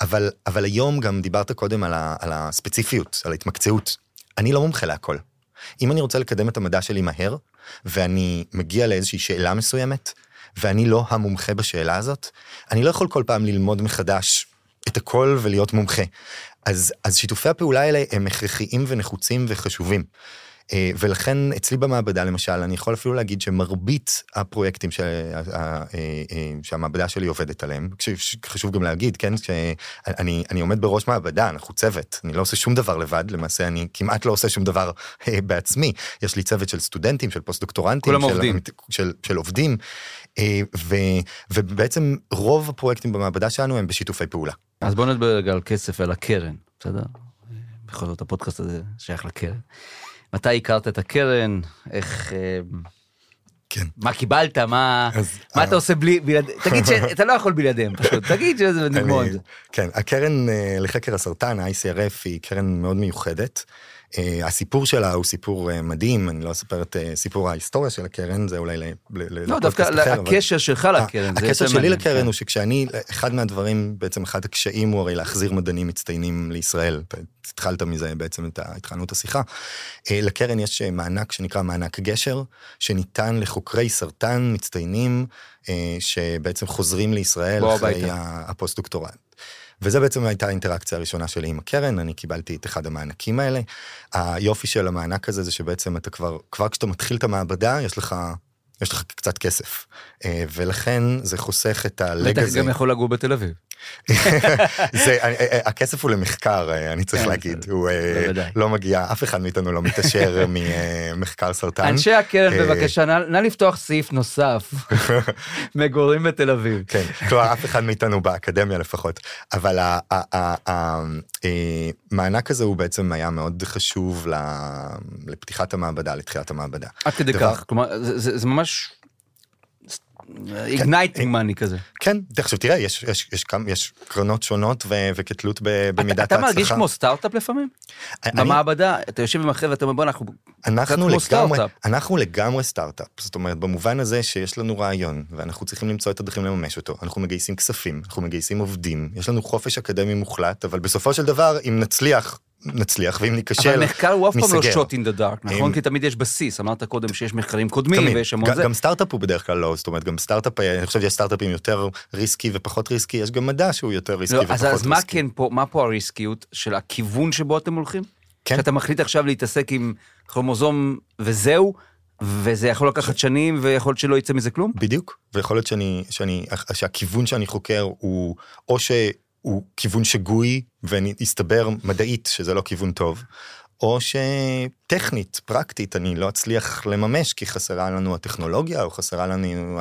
Speaker 2: אבל אבל היום גם דיברת קודם על, ה, על הספציפיות על ההתמקצעות אני לא מומחה להכל. אם אני רוצה לקדם את המדע שלי מהר ואני מגיע לאיזושהי שאלה מסוימת ואני לא המומחה בשאלה הזאת אני לא יכול כל פעם ללמוד מחדש את הכל ולהיות מומחה. אז, אז שיתופי הפעולה האלה הם הכרחיים ונחוצים וחשובים. אה, ולכן אצלי במעבדה למשל אני יכול אפילו להגיד שמרבית הפרויקטים ש... אה, אה, שהמעבדה שלי עובדת עליהם חשוב גם להגיד כן שאני אני עומד בראש מעבדה אנחנו צוות אני לא עושה שום דבר לבד למעשה אני כמעט לא עושה שום דבר בעצמי יש לי צוות של סטודנטים של פוסט דוקטורנטים
Speaker 1: של עובדים.
Speaker 2: של, של עובדים ו, ובעצם רוב הפרויקטים במעבדה שלנו הם בשיתופי פעולה.
Speaker 1: אז בוא נדבר רגע על כסף ועל הקרן בסדר? בכל זאת הפודקאסט הזה שייך לקרן. מתי הכרת את הקרן, איך... אה,
Speaker 2: כן.
Speaker 1: מה קיבלת, מה,
Speaker 2: אז,
Speaker 1: מה
Speaker 2: אה,
Speaker 1: אתה עושה בלי, בלעד... תגיד שאתה לא יכול בלעדיהם פשוט, תגיד שזה נגמור עם זה.
Speaker 2: כן, הקרן אה, לחקר הסרטן, ה-ICRF, היא קרן מאוד מיוחדת. Uh, הסיפור שלה הוא סיפור uh, מדהים, אני לא אספר את uh, סיפור ההיסטוריה של הקרן, זה אולי לפודקאסט
Speaker 1: לא, דווקא
Speaker 2: אחר,
Speaker 1: הקשר שלך לקרן.
Speaker 2: הקשר שלי לקרן
Speaker 1: כן.
Speaker 2: הוא שכשאני, אחד מהדברים, בעצם אחד הקשיים הוא הרי להחזיר מדענים מצטיינים לישראל. התחלת מזה בעצם, את התחלנו את השיחה. אה, לקרן יש אה, מענק שנקרא מענק גשר, שניתן לחוקרי סרטן מצטיינים, אה, שבעצם חוזרים לישראל אחרי הפוסט-דוקטורט. וזה בעצם הייתה האינטראקציה הראשונה שלי עם הקרן, אני קיבלתי את אחד המענקים האלה. היופי של המענק הזה זה שבעצם אתה כבר, כבר כשאתה מתחיל את המעבדה, יש לך, יש לך קצת כסף. אה, ולכן זה חוסך את ה lag
Speaker 1: בטח
Speaker 2: הזה.
Speaker 1: גם יכול לגור בתל אביב.
Speaker 2: זה, אה, אה, הכסף הוא למחקר, אה, אני צריך
Speaker 1: כן,
Speaker 2: להגיד, הוא. לא מגיע, אף אחד מאיתנו לא מתעשר ממחקר סרטן.
Speaker 1: אנשי הקרן בבקשה, נא לפתוח סעיף נוסף, מגורים בתל אביב.
Speaker 2: כן, כלומר אף אחד מאיתנו באקדמיה לפחות, אבל המענק הזה הוא בעצם היה מאוד חשוב לפתיחת המעבדה, לתחילת המעבדה.
Speaker 1: עד כדי כך, כלומר זה ממש igniting money כזה.
Speaker 2: כן, עכשיו תראה, יש, יש, יש, יש קרנות שונות ו- וכתלות ב- במידת
Speaker 1: אתה
Speaker 2: ההצלחה.
Speaker 1: מרגיש כמו סטארט-אפ לפעמים?
Speaker 2: אני-
Speaker 1: במעבדה, אתה יושב עם החבר'ה, אתה אומר בוא אנחנו...
Speaker 2: אנחנו לגמרי,
Speaker 1: סטארט-אפ.
Speaker 2: אנחנו לגמרי סטארט-אפ, זאת אומרת במובן הזה שיש לנו רעיון ואנחנו צריכים למצוא את הדרכים לממש אותו, אנחנו מגייסים כספים, אנחנו מגייסים עובדים, יש לנו חופש אקדמי מוחלט, אבל בסופו של דבר אם נצליח, נצליח ואם ניכשל,
Speaker 1: אבל מחקר הוא אף פעם לא
Speaker 2: ניסגר.
Speaker 1: שוט אין דה דארק, נכון? כי תמיד יש בסיס, אמרת קודם שיש מחקרים קודמים
Speaker 2: תמיד.
Speaker 1: ויש המון זה.
Speaker 2: גם סטארט-אפ הוא בדרך כלל לא, זאת אומרת גם סטארט-אפ, אני חושב שיש סטארט-אפים יותר ריסקי ופחות ריסקי, יש גם מדע שהוא יותר ריסקי
Speaker 1: לא,
Speaker 2: ופחות
Speaker 1: אז,
Speaker 2: ריסקי.
Speaker 1: אז מה כן פה, מה פה הריסקיות של הכיוון שבו אתם הולכים?
Speaker 2: כן.
Speaker 1: שאתה מחליט עכשיו להתעסק עם כרומוזום וזהו, וזה יכול לקחת שנים ויכול להיות שלא יצא מזה כלום?
Speaker 2: בדיוק, ויכול להיות שאני, שאני, שהכיוון שאני חוקר הוא או שהוא כיוון שגוי והסתבר מדעית שזה לא כיוון טוב, או שטכנית, פרקטית, אני לא אצליח לממש כי חסרה לנו הטכנולוגיה או חסרה לנו,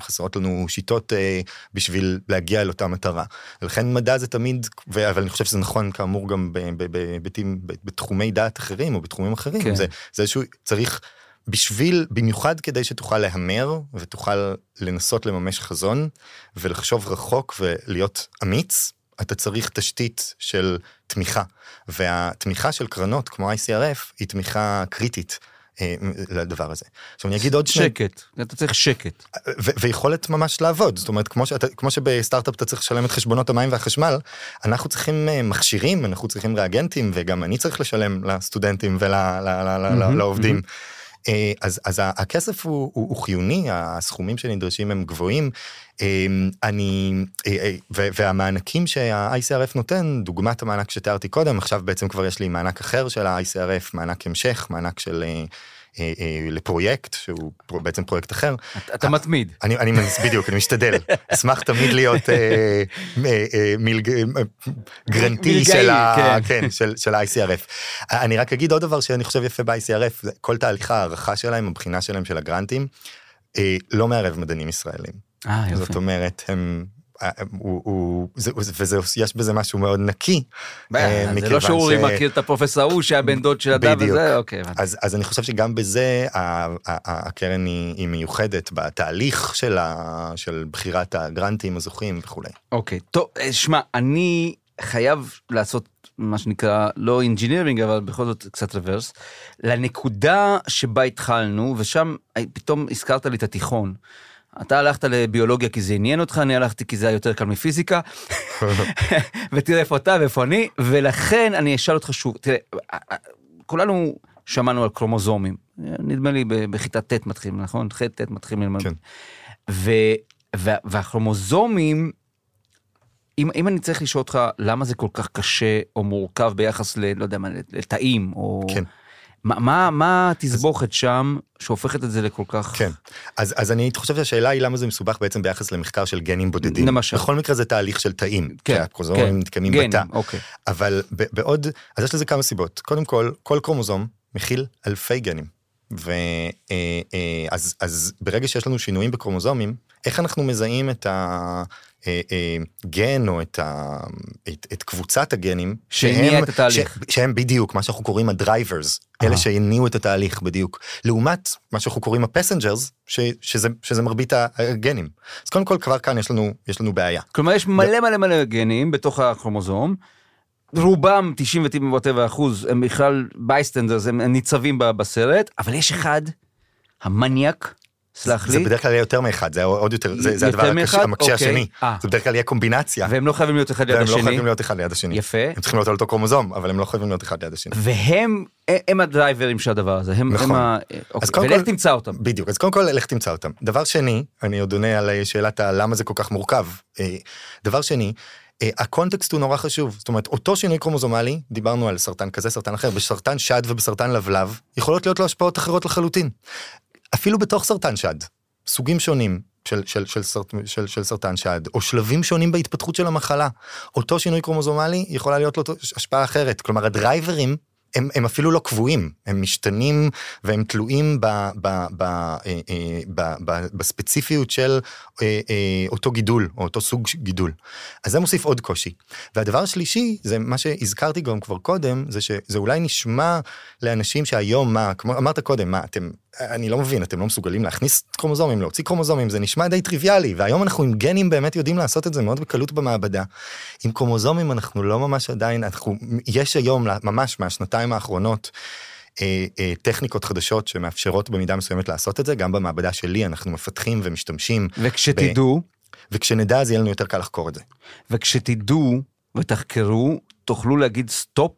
Speaker 2: חסרות לנו שיטות אה, בשביל להגיע אל אותה מטרה. ולכן מדע זה תמיד, אבל אני חושב שזה נכון כאמור גם בהיבטים- בתחומי דעת אחרים או בתחומים אחרים,
Speaker 1: כן.
Speaker 2: זה, זה איזשהו, צריך בשביל, במיוחד כדי שתוכל להמר ותוכל לנסות לממש חזון ולחשוב רחוק ולהיות אמיץ, אתה צריך תשתית של תמיכה. והתמיכה של קרנות כמו ICRF היא תמיכה קריטית אה, לדבר הזה. עכשיו אני אגיד עוד שני...
Speaker 1: שקט, אתה צריך שקט.
Speaker 2: ויכולת ממש לעבוד זאת אומרת כמו שאתה כמו שבסטארט-אפ אתה צריך לשלם את חשבונות המים והחשמל אנחנו צריכים אה, מכשירים אנחנו צריכים ריאגנטים וגם אני צריך לשלם לסטודנטים ולעובדים. אה, אז אז ה- הכסף הוא, הוא, הוא חיוני הסכומים שנדרשים הם גבוהים אה, אני אה, אה, והמענקים שה-ICRF נותן דוגמת המענק שתיארתי קודם עכשיו בעצם כבר יש לי מענק אחר של ה-ICRF מענק המשך מענק של. אה, אה, אה, לפרויקט שהוא פרו- בעצם פרויקט אחר
Speaker 1: אתה- מתמיד.
Speaker 2: אני, אני בדיוק, אני משתדל. אשמח תמיד להיות אה, אה, אה, אה, גרנטי של, ה-ICRF. אני רק אגיד עוד דבר שאני חושב יפה ב-ICRF, כל תהליך הערכה שלהם, הבחינה שלהם של הגרנטים, אה, לא מערב מדענים ישראלים.
Speaker 1: אה, יופי.
Speaker 2: זאת אומרת, הם... אה, הוא, הוא, זה, וזה, יש בזה משהו מאוד נקי. אה,
Speaker 1: זה לא שאורי
Speaker 2: ש-
Speaker 1: מכיר את הפרופסור ההוא שהיה בן דוד של אדם. וזה, אוקיי.
Speaker 2: אז, אז אני חושב שגם בזה הקרן היא, היא מיוחדת בתהליך של, ה, של בחירת הגרנטים הזוכים וכולי.
Speaker 1: אוקיי, טוב, אה, שמע, אני חייב לעשות מה שנקרא לא engineering אבל בכל זאת קצת reverse לנקודה שבה התחלנו ושם פתאום הזכרת לי את התיכון. אתה הלכת לביולוגיה כי זה עניין אותך, אני הלכתי כי זה היה יותר קל מפיזיקה. ותראה איפה אתה ואיפה אני, ולכן אני אשאל אותך שוב, תראה, כולנו שמענו על קרומוזומים, נדמה לי בכיתה ט' מתחילים, נכון? ח' ט' מתחילים ללמוד. כן. והכרומוזומים, אם, אם אני צריך לשאול אותך למה זה כל כך קשה או מורכב ביחס ל... לא יודע מה, לתאים או... כן. מה, מה, מה התסבוכת. שם שהופכת את זה לכל כך...
Speaker 2: כן, אז, אז אני חושב שהשאלה היא למה זה מסובך בעצם ביחס למחקר של גנים בודדים.
Speaker 1: למשל.
Speaker 2: בכל מקרה זה תהליך של תאים, כן, כי הקרומוזומים כן, מתקיימים בתא.
Speaker 1: אוקיי.
Speaker 2: אבל בעוד, אז יש לזה כמה סיבות. קודם כל, כל קרומוזום מכיל אלפי גנים. ואז אה, אה, אז ברגע שיש לנו שינויים בקרומוזומים, איך אנחנו מזהים את ה... אה, אה, גן או את, ה, את, את קבוצת הגנים
Speaker 1: שהם, את.
Speaker 2: ש, שהם בדיוק מה שאנחנו קוראים ה drivers, אלה שהניעו את התהליך בדיוק, לעומת מה שאנחנו קוראים ה passengers, שזה, שזה מרבית הגנים. אז קודם כל כבר כאן יש לנו, יש לנו בעיה.
Speaker 1: כלומר יש מלא מלא מלא גנים בתוך הכרומוזום. רובם 99 אחוז הם בכלל bystanders הם ניצבים בסרט אבל יש אחד המניאק סלח לי.
Speaker 2: זה בדרך כלל יהיה יותר מאחד, זה עוד יותר, זה, זה הדבר המקשה אוקיי. השני. 아. אה. זה בדרך כלל יהיה קומבינציה.
Speaker 1: והם לא חייבים להיות אחד ליד השני.
Speaker 2: והם לא חייבים להיות אחד ליד השני.
Speaker 1: יפה.
Speaker 2: הם צריכים להיות על אותו קרומוזום, אבל הם לא חייבים להיות אחד ליד השני.
Speaker 1: והם, הם הדרייברים של הדבר הזה. הם, נכון. הם ה... אוקיי. ולך תמצא אותם.
Speaker 2: בדיוק, אז קודם כל לך תמצא אותם. דבר שני, אני עוד עונה על שאלת הלמה זה כל כך מורכב. אה, דבר שני, אה, הקונטקסט הוא נורא חשוב זאת אומרת אותו שינוי קרומוזומלי דיברנו על סרטן כזה סרטן אחר בסרטן שד ובסרטן לבלב יכולות להיות לו השפעות אחרות לחלוטין. אפילו בתוך סרטן שד סוגים שונים של, של, של, של, של, של סרטן שד, או שלבים שונים בהתפתחות של המחלה. אותו שינוי קרומוזומלי יכולה להיות לו השפעה אחרת. כלומר, הדרייברים הם, הם אפילו לא קבועים, הם משתנים והם תלויים ב, ב, ב, אה, אה, ב, ב, בספציפיות של אה, אותו גידול או אותו סוג גידול. אז זה מוסיף עוד קושי. והדבר השלישי זה מה שהזכרתי גם כבר קודם, זה שזה אולי נשמע לאנשים שהיום מה, כמו אמרת קודם, מה אתם אני לא מבין, אתם לא מסוגלים להכניס קרומוזומים, להוציא קרומוזומים, זה נשמע די טריוויאלי, והיום אנחנו עם גנים באמת יודעים לעשות את זה מאוד בקלות במעבדה. עם קרומוזומים אנחנו לא ממש עדיין, אנחנו, יש היום ממש מהשנתיים האחרונות, אה, אה, טכניקות חדשות שמאפשרות במידה מסוימת לעשות את זה, גם במעבדה שלי אנחנו מפתחים ומשתמשים.
Speaker 1: וכשתדעו. ב...
Speaker 2: וכשנדע אז יהיה לנו יותר קל לחקור את זה.
Speaker 1: וכשתדעו ותחקרו, תוכלו להגיד stop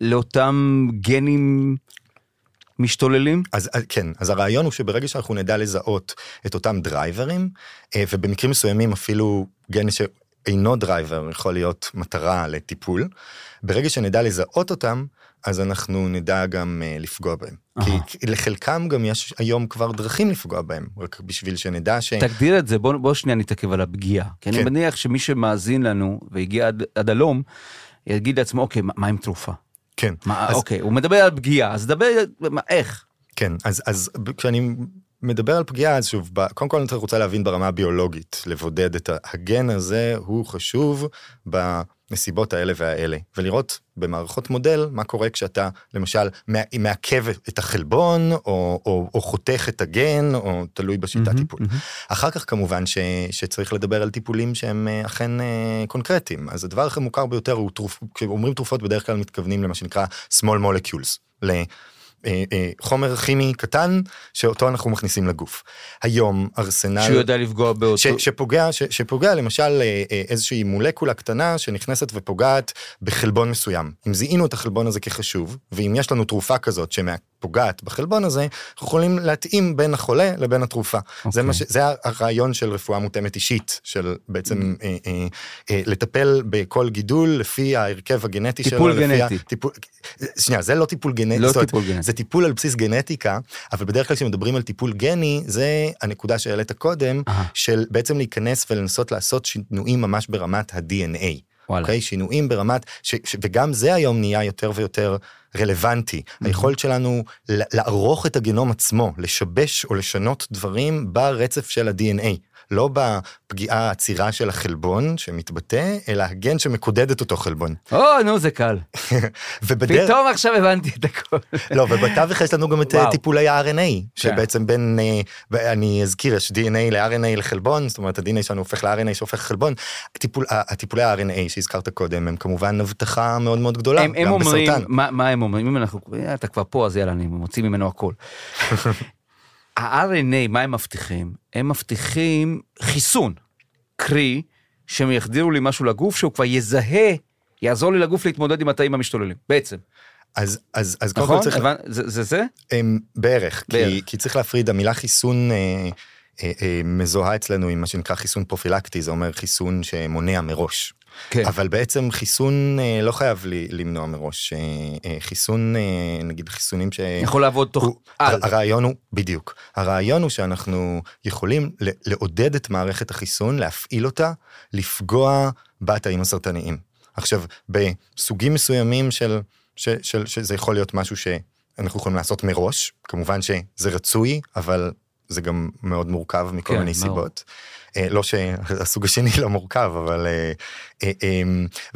Speaker 1: לאותם גנים משתוללים?
Speaker 2: אז כן, אז הרעיון הוא שברגע שאנחנו נדע לזהות את אותם driverים, אה, ובמקרים מסוימים אפילו גן שאינו driver יכול להיות מטרה לטיפול, ברגע שנדע לזהות אותם, אז אנחנו נדע גם uh, לפגוע בהם. Aha. כי לחלקם גם יש היום כבר דרכים לפגוע בהם, רק בשביל שנדע ש...
Speaker 1: תגדיר את זה, בוא, בוא שנייה נתעכב על הפגיעה. כי כן. אני מניח שמי שמאזין לנו והגיע עד, עד הלום, יגיד לעצמו, אוקיי, מה, מה עם תרופה?
Speaker 2: כן.
Speaker 1: מה, אז... אוקיי, הוא מדבר על פגיעה, אז דבר, מה, איך?
Speaker 2: כן, אז, אז כשאני מדבר על פגיעה, אז שוב, קודם כל אני רוצה להבין ברמה הביולוגית, לבודד את הגן הזה, הוא חשוב בנסיבות האלה והאלה, ולראות במערכות מודל מה קורה כשאתה למשל מעכב את החלבון, או, או, או חותך את הגן, או תלוי בשיטת mm-hmm, טיפול. Mm-hmm. אחר כך כמובן ש, שצריך לדבר על טיפולים שהם אה, אכן אה, קונקרטיים, אז הדבר הכי מוכר ביותר הוא, תרופ, כשאומרים תרופות בדרך כלל מתכוונים למה שנקרא small molecules. אה, חומר כימי קטן שאותו אנחנו מכניסים לגוף. היום ארסנל
Speaker 1: שהוא יודע לפגוע באותו
Speaker 2: ש, שפוגע ש, שפוגע למשל אה, איזושהי מולקולה קטנה שנכנסת ופוגעת בחלבון מסוים אם זיהינו את החלבון הזה כחשוב ואם יש לנו תרופה כזאת שמה... פוגעת בחלבון הזה, אנחנו יכולים להתאים בין החולה לבין התרופה. Okay. זה, אוקיי. ש, זה הרעיון של רפואה מותאמת אישית, של בעצם mm. אה, אה, אה, לטפל בכל גידול לפי ההרכב הגנטי
Speaker 1: שלו. טיפול גנטי.
Speaker 2: טיפול, שנייה, זה לא טיפול גנטי,
Speaker 1: לא טיפול גנטי.
Speaker 2: זה טיפול על בסיס גנטיקה, אבל בדרך כלל כשמדברים על טיפול גני, זה הנקודה שהעלית קודם, uh-huh. של בעצם להיכנס ולנסות לעשות שינויים ממש ברמת ה-DNA. וואלה. Okay, אוקיי? שינויים ברמת, ש, ש, וגם זה היום נהיה יותר ויותר רלוונטי. Mm-hmm. היכולת שלנו לערוך את הגנום עצמו, לשבש או לשנות דברים ברצף של ה-DNA. לא בפגיעה העצירה של החלבון שמתבטא, אלא הגן שמקודד את אותו חלבון.
Speaker 1: או, נו, זה קל.
Speaker 2: ובדרך...
Speaker 1: פתאום עכשיו הבנתי את הכל.
Speaker 2: לא, ובתווך יש לנו גם את אה,
Speaker 1: וואו.
Speaker 2: טיפולי ה-RNA,
Speaker 1: כן.
Speaker 2: שבעצם בין, אה, אני אזכיר, יש DNA ל-RNA לחלבון, זאת אומרת ה-DNA שלנו הופך ל-RNA שהופך לחלבון. הטיפול- הטיפולי ה-RNA שהזכרת קודם, הם כמובן הבטחה מאוד מאוד גדולה,
Speaker 1: הם, הם
Speaker 2: גם
Speaker 1: אומרים,
Speaker 2: בסרטן.
Speaker 1: מה, מה הם אומרים? אם אנחנו, אה, אתה כבר פה, אז יאללה, אני מוציא ממנו הכל. ה-RNA, מה הם מבטיחים? הם מבטיחים חיסון, קרי, שהם יחדירו לי משהו לגוף שהוא כבר יזהה, יעזור לי לגוף להתמודד עם התאים המשתוללים, בעצם.
Speaker 2: אז, אז, אז קודם כל
Speaker 1: נכון?
Speaker 2: צריך,
Speaker 1: הבנ- זה זה? זה?
Speaker 2: הם, בערך,
Speaker 1: בערך.
Speaker 2: כי, כי צריך להפריד, המילה חיסון אה, אה, אה, מזוהה אצלנו עם מה שנקרא חיסון פרופילקטי, זה אומר חיסון שמונע מראש.
Speaker 1: כן.
Speaker 2: אבל בעצם חיסון אה, לא חייב לי, למנוע מראש. אה, אה, חיסון, אה, נגיד חיסונים ש...
Speaker 1: יכול לעבוד תוך
Speaker 2: הוא-
Speaker 1: על.
Speaker 2: הרעיון הוא, בדיוק, הרעיון הוא שאנחנו יכולים ל- לעודד את מערכת החיסון, להפעיל אותה, לפגוע בתאים הסרטניים. עכשיו, בסוגים מסוימים של, של, של, שזה יכול להיות משהו שאנחנו יכולים לעשות מראש, כמובן שזה רצוי, אבל זה גם מאוד מורכב מכל
Speaker 1: כן,
Speaker 2: מיני
Speaker 1: מאוד.
Speaker 2: סיבות. אה, לא שהסוג השני לא מורכב, אבל, אה, אה,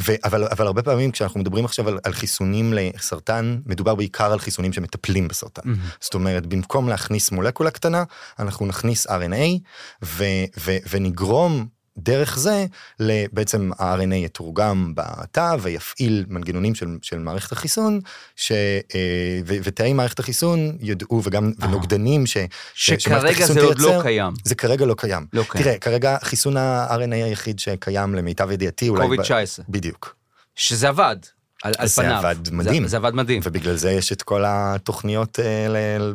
Speaker 2: ו- אבל, אבל הרבה פעמים כשאנחנו מדברים עכשיו על, על חיסונים לסרטן, מדובר בעיקר על חיסונים שמטפלים בסרטן.
Speaker 1: מהמם.
Speaker 2: זאת אומרת, במקום להכניס מולקולה קטנה, אנחנו נכניס RNA ו- ו- ונגרום דרך זה, ל- בעצם ה-RNA יתורגם בתא ויפעיל מנגנונים של, של מערכת החיסון, ש- אה, ו- ותאי מערכת החיסון ידעו, וגם
Speaker 1: אה.
Speaker 2: ונוגדנים ש-
Speaker 1: שכרגע זה עוד לא. קיים.
Speaker 2: זה כרגע לא קיים.
Speaker 1: לא קיים.
Speaker 2: תראה, כרגע חיסון ה-RNA היחיד שקיים למיטב ידיעתי, אולי...
Speaker 1: קוביד
Speaker 2: ב-
Speaker 1: 19.
Speaker 2: בדיוק.
Speaker 1: שזה עבד, על, על
Speaker 2: זה
Speaker 1: פניו.
Speaker 2: עבד מדהים.
Speaker 1: זה, זה עבד מדהים.
Speaker 2: ובגלל זה יש את כל התוכניות אה, ל-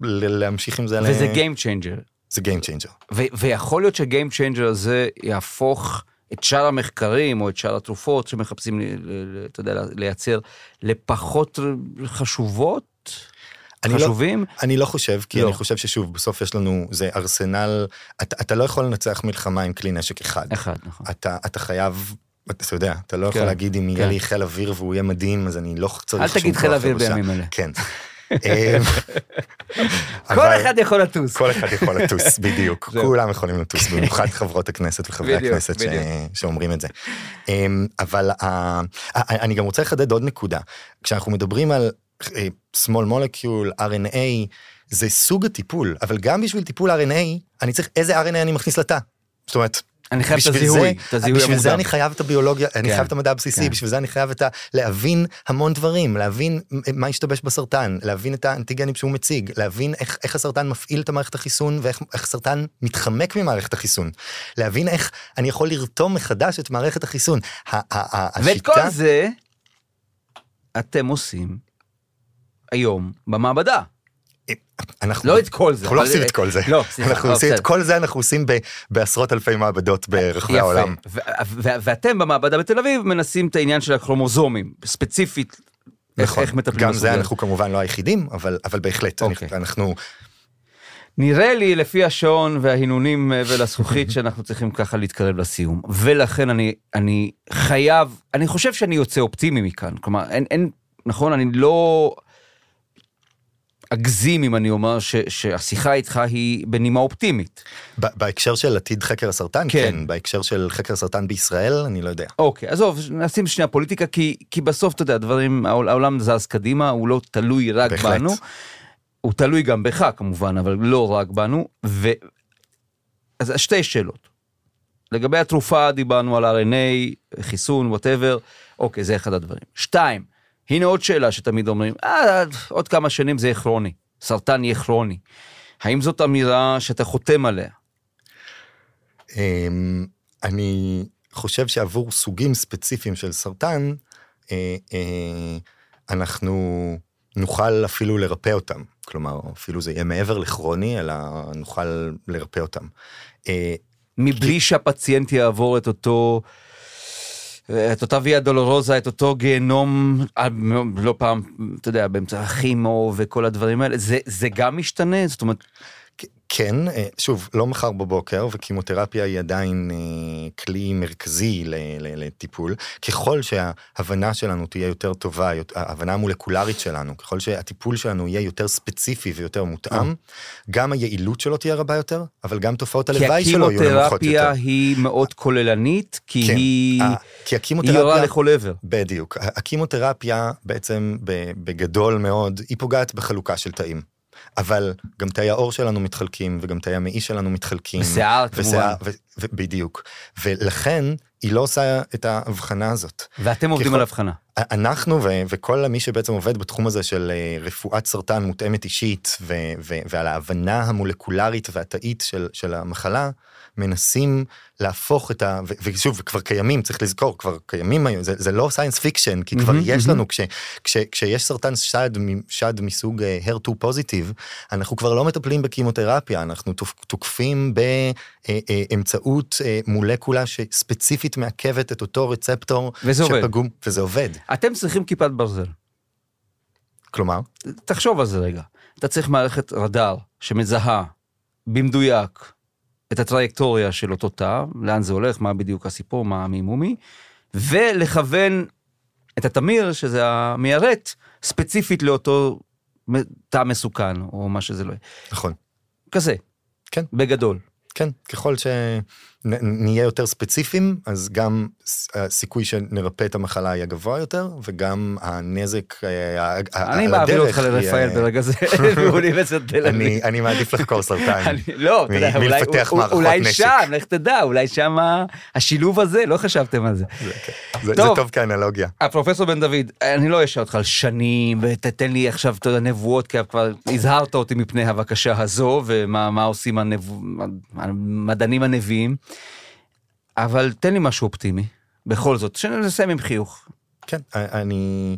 Speaker 2: ל- להמשיך עם זה. ל-
Speaker 1: וזה Game Changer.
Speaker 2: זה Game Changer.
Speaker 1: ו- ויכול להיות שה game changer הזה יהפוך את שאר המחקרים או את שאר התרופות שמחפשים, אתה יודע, לייצר לפחות חשובות,
Speaker 2: אני לא-
Speaker 1: חשובים.
Speaker 2: אני לא חושב, כי
Speaker 1: לא.
Speaker 2: אני חושב ששוב, בסוף יש לנו, זה ארסנל, אתה, אתה לא יכול לנצח מלחמה עם כלי נשק אחד.
Speaker 1: אחד, נכון.
Speaker 2: אתה, אתה חייב, אתה יודע, אתה לא יכול
Speaker 1: כן,
Speaker 2: להגיד אם
Speaker 1: כן.
Speaker 2: יהיה לי חיל אוויר והוא יהיה מדהים, אז אני לא צריך
Speaker 1: אל
Speaker 2: שום
Speaker 1: תגיד
Speaker 2: כוח
Speaker 1: חיל אוויר. בימים אלה.
Speaker 2: כן. אמ,
Speaker 1: כל אחד יכול לטוס.
Speaker 2: כל אחד יכול לטוס, בדיוק. כולם יכולים לטוס, במיוחד חברות הכנסת וחברי הכנסת. שאומרים את זה. אמ, אבל אני גם רוצה לחדד עוד נקודה. כשאנחנו מדברים על אה, small molecule, RNA, זה סוג הטיפול, אבל גם בשביל טיפול RNA, אני צריך איזה RNA אני מכניס לתא. זאת אומרת,
Speaker 1: אני חייב את הזיהוי, את הזיהוי
Speaker 2: בשביל זה
Speaker 1: המוקדם.
Speaker 2: אני חייב את הביולוגיה, אני
Speaker 1: כן,
Speaker 2: חייב את המדע הבסיסי,
Speaker 1: כן.
Speaker 2: בשביל זה אני חייב את ה... להבין המון דברים, להבין מה השתבש בסרטן, להבין את האנטיגנים שהוא מציג, להבין איך, איך הסרטן מפעיל את המערכת החיסון ואיך איך הסרטן מתחמק ממערכת החיסון, להבין איך אני יכול לרתום מחדש את מערכת החיסון.
Speaker 1: ואת כל זה אתם עושים היום במעבדה.
Speaker 2: אנחנו
Speaker 1: לא את כל זה.
Speaker 2: אנחנו לא עושים את כל זה.
Speaker 1: לא, סליחה.
Speaker 2: אנחנו
Speaker 1: לא,
Speaker 2: עושים את. כל זה אנחנו עושים בעשרות אלפי מעבדות ברחבי. העולם.
Speaker 1: ואתם במעבדה בתל אביב מנסים את העניין של הכרומוזומים, ספציפית. איך-
Speaker 2: נכון, גם זה. אנחנו כמובן לא היחידים, אבל בהחלט,
Speaker 1: אוקיי.
Speaker 2: אנחנו
Speaker 1: נראה לי לפי השעון וההינונים אה, ולזכוכית שאנחנו צריכים ככה להתקרב לסיום ולכן אני אני חייב אני חושב שאני יוצא אופטימי מכאן כלומר אין אין נכון אני לא אגזים אם אני אומר ש, שהשיחה איתך היא בנימה אופטימית.
Speaker 2: ב- בהקשר של עתיד חקר הסרטן,
Speaker 1: כן.
Speaker 2: כן, בהקשר של חקר סרטן בישראל, אני לא יודע.
Speaker 1: אוקיי עזוב נשים שנייה פוליטיקה כי כי בסוף אתה יודע דברים העול- העולם זז קדימה הוא לא תלוי רק
Speaker 2: בהחלט.
Speaker 1: בנו. הוא תלוי גם בך כמובן אבל לא רק בנו. ו... אז שתי שאלות. לגבי התרופה דיברנו על RNA חיסון whatever אוקיי זה אחד הדברים. שתיים הנה עוד שאלה שתמיד אומרים אה, עוד כמה שנים זה יהיה כרוני סרטן יהיה כרוני. האם זאת אמירה שאתה חותם עליה?
Speaker 2: אמ, אני חושב שעבור סוגים ספציפיים של סרטן, אה, אה, אנחנו נוכל אפילו לרפא אותם. כלומר, אפילו זה יהיה מעבר לכרוני, אלא נוכל לרפא אותם. אה,
Speaker 1: מבלי שהפציינט יעבור את אותו את אותה ויה דולורוזה את אותו גיהנום אה, לא פעם אתה יודע באמצע הכימו וכל הדברים האלה זה זה גם משתנה זאת אומרת
Speaker 2: כן, אה, שוב, לא מחר בבוקר, וקימותרפיה היא עדיין אה, כלי מרכזי לטיפול. ככל שההבנה שלנו תהיה יותר טובה, ההבנה המולקולרית שלנו, ככל שהטיפול שלנו יהיה יותר ספציפי ויותר מותאם. גם היעילות שלו תהיה רבה יותר, אבל גם תופעות הלוואי שלו יהיו נמוכות יותר.
Speaker 1: כי הקימותרפיה היא מאוד כוללנית, כי כן, היא... כי הקימותרפיה... היא יורה לכל עבר.
Speaker 2: בדיוק. הקימותרפיה בעצם בגדול מאוד, היא פוגעת בחלוקה של תאים. אבל גם תאי העור שלנו מתחלקים וגם תאי המעי שלנו מתחלקים.
Speaker 1: ושיער כמובן.
Speaker 2: בדיוק. ולכן היא לא עושה את ההבחנה הזאת.
Speaker 1: ואתם עובדים ככל, על הבחנה.
Speaker 2: אנחנו ו- וכל מי שבעצם עובד בתחום הזה של אה, רפואת סרטן מותאמת אישית ו- ו- ועל ההבנה המולקולרית והתאית של, של המחלה, מנסים להפוך את ה... ושוב, כבר קיימים, צריך לזכור, כבר קיימים היום, זה, זה לא science fiction, כי כבר mm-hmm, יש mm-hmm. לנו, כש, כש, כשיש סרטן שד, שד מסוג HER2 אה, positive, אנחנו כבר לא מטפלים בקימותרפיה, אנחנו תוקפים באמצעות אה, מולקולה שספציפית מעכבת את אותו רצפטור
Speaker 1: וזה
Speaker 2: שפגום,
Speaker 1: עובד.
Speaker 2: וזה עובד.
Speaker 1: אתם צריכים כיפת ברזל.
Speaker 2: כלומר?
Speaker 1: תחשוב על זה רגע. אתה צריך מערכת רדאר שמזהה במדויק את הטראקטוריה של אותו תא, לאן זה הולך, מה בדיוק הסיפור, מה המימומי, ולכוון את התמיר, שזה המיירט, ספציפית לאותו תא מסוכן, או מה שזה לא יהיה.
Speaker 2: נכון.
Speaker 1: כזה.
Speaker 2: כן.
Speaker 1: בגדול.
Speaker 2: כן, ככל שנהיה יותר ספציפיים, אז גם הסיכוי שנרפא את המחלה יהיה גבוה יותר, וגם הנזק
Speaker 1: אה, אני מעביר אותך לרפאל ברגע זה, באוניברסיטת תל אביב.
Speaker 2: אני מעדיף לחקור סרטן.
Speaker 1: לא, אתה יודע, אולי שם, לך תדע, אולי שם השילוב הזה, לא חשבתם על זה.
Speaker 2: זה טוב כאנלוגיה.
Speaker 1: הפרופסור בן דוד, אני לא אשאל אותך על שנים, ותתן לי עכשיו נבואות, כי כבר הזהרת אותי מפני הבקשה הזו, ומה עושים המדענים הנביאים, אבל תן לי משהו אופטימי, בכל זאת, שנסיים עם חיוך.
Speaker 2: כן, אני,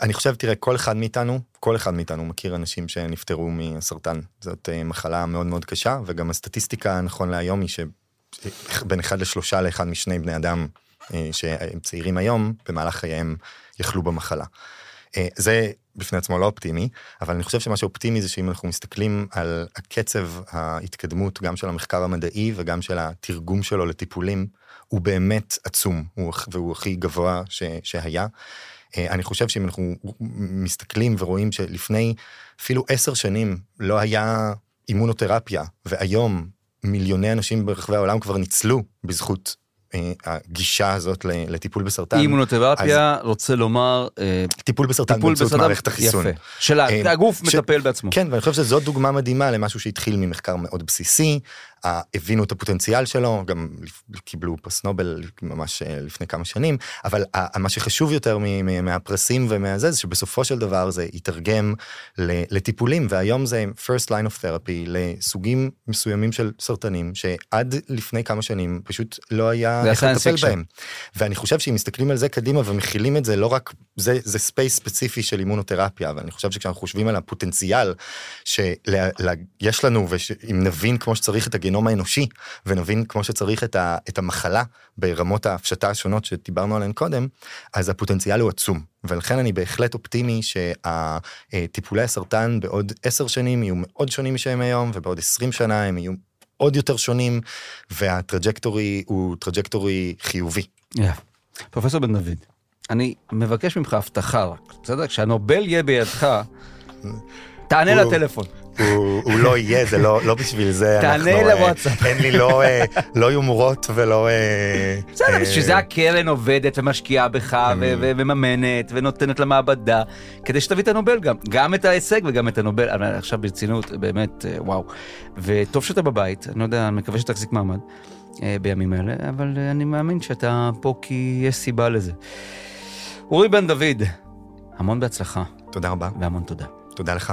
Speaker 2: אני חושב, תראה, כל אחד מאיתנו, כל אחד מאיתנו מכיר אנשים שנפטרו מסרטן. זאת אה, מחלה מאוד מאוד קשה, וגם הסטטיסטיקה נכון להיום היא שבין אחד לשלושה לאחד משני בני אדם אה, שהם צעירים היום, במהלך חייהם יחלו במחלה. אה, זה בפני עצמו לא אופטימי, אבל אני חושב שמה שאופטימי זה שאם אנחנו מסתכלים על הקצב ההתקדמות גם של המחקר המדעי וגם של התרגום שלו לטיפולים, הוא באמת עצום, והוא הכי גבוה ש, שהיה. אה, אני חושב שאם אנחנו מסתכלים ורואים שלפני אפילו עשר שנים לא היה אימונותרפיה, והיום מיליוני אנשים ברחבי העולם כבר ניצלו בזכות הגישה הזאת לטיפול בסרטן.
Speaker 1: אימונותרפיה אז... רוצה לומר
Speaker 2: אה, טיפול בסרטן באמצעות מערכת החיסון.
Speaker 1: יפה. של אה, הגוף ש... מטפל בעצמו.
Speaker 2: כן ואני חושב שזאת דוגמה מדהימה למשהו שהתחיל ממחקר מאוד בסיסי הבינו את הפוטנציאל שלו, גם קיבלו פרס נובל ממש אה, לפני כמה שנים, אבל מה שחשוב יותר מהפרסים ומהזה, זה שבסופו של דבר זה יתורגם לטיפולים, והיום זה first line of therapy לסוגים מסוימים של סרטנים, שעד לפני כמה שנים פשוט לא היה איך לטפל בהם. ואני חושב שאם מסתכלים על זה קדימה ומכלילים את זה, לא רק, זה, זה space ספציפי של אימונותרפיה, אבל אני חושב שכשאנחנו חושבים על הפוטנציאל שיש לנו, ואם נבין כמו שצריך את הגנום, הגנום האנושי ונבין כמו שצריך את, ה, את המחלה ברמות ההפשטה השונות שדיברנו עליהן קודם, אז הפוטנציאל הוא עצום. ולכן אני בהחלט אופטימי שהטיפולי הסרטן בעוד עשר שנים יהיו מאוד שונים משהם היום, ובעוד עשרים שנה הם יהיו עוד יותר שונים, וה trajectory הוא trajectory חיובי.
Speaker 1: Yeah. פרופסור בן דוד, אני מבקש ממך הבטחה רק, בסדר? כשהנובל יהיה בידך, תענה לטלפון.
Speaker 2: הוא, הוא לא יהיה, זה לא, לא בשביל זה.
Speaker 1: תענה אה, לוואטסאפ.
Speaker 2: אין לי לא, אה, לא יומרות ולא... אה,
Speaker 1: בסדר, בשביל זה הקרן עובדת ומשקיעה בך ומממנת ונותנת למעבדה, כדי שתביא את הנובל גם, גם את ההישג וגם את הנובל. עכשיו ברצינות, באמת, וואו. וטוב שאתה בבית, אני לא יודע, אני מקווה שתחזיק מעמד בימים האלה, אבל אני מאמין שאתה פה כי יש סיבה לזה. אורי בן דוד, המון בהצלחה.
Speaker 2: תודה רבה.
Speaker 1: והמון תודה.
Speaker 2: תודה לך.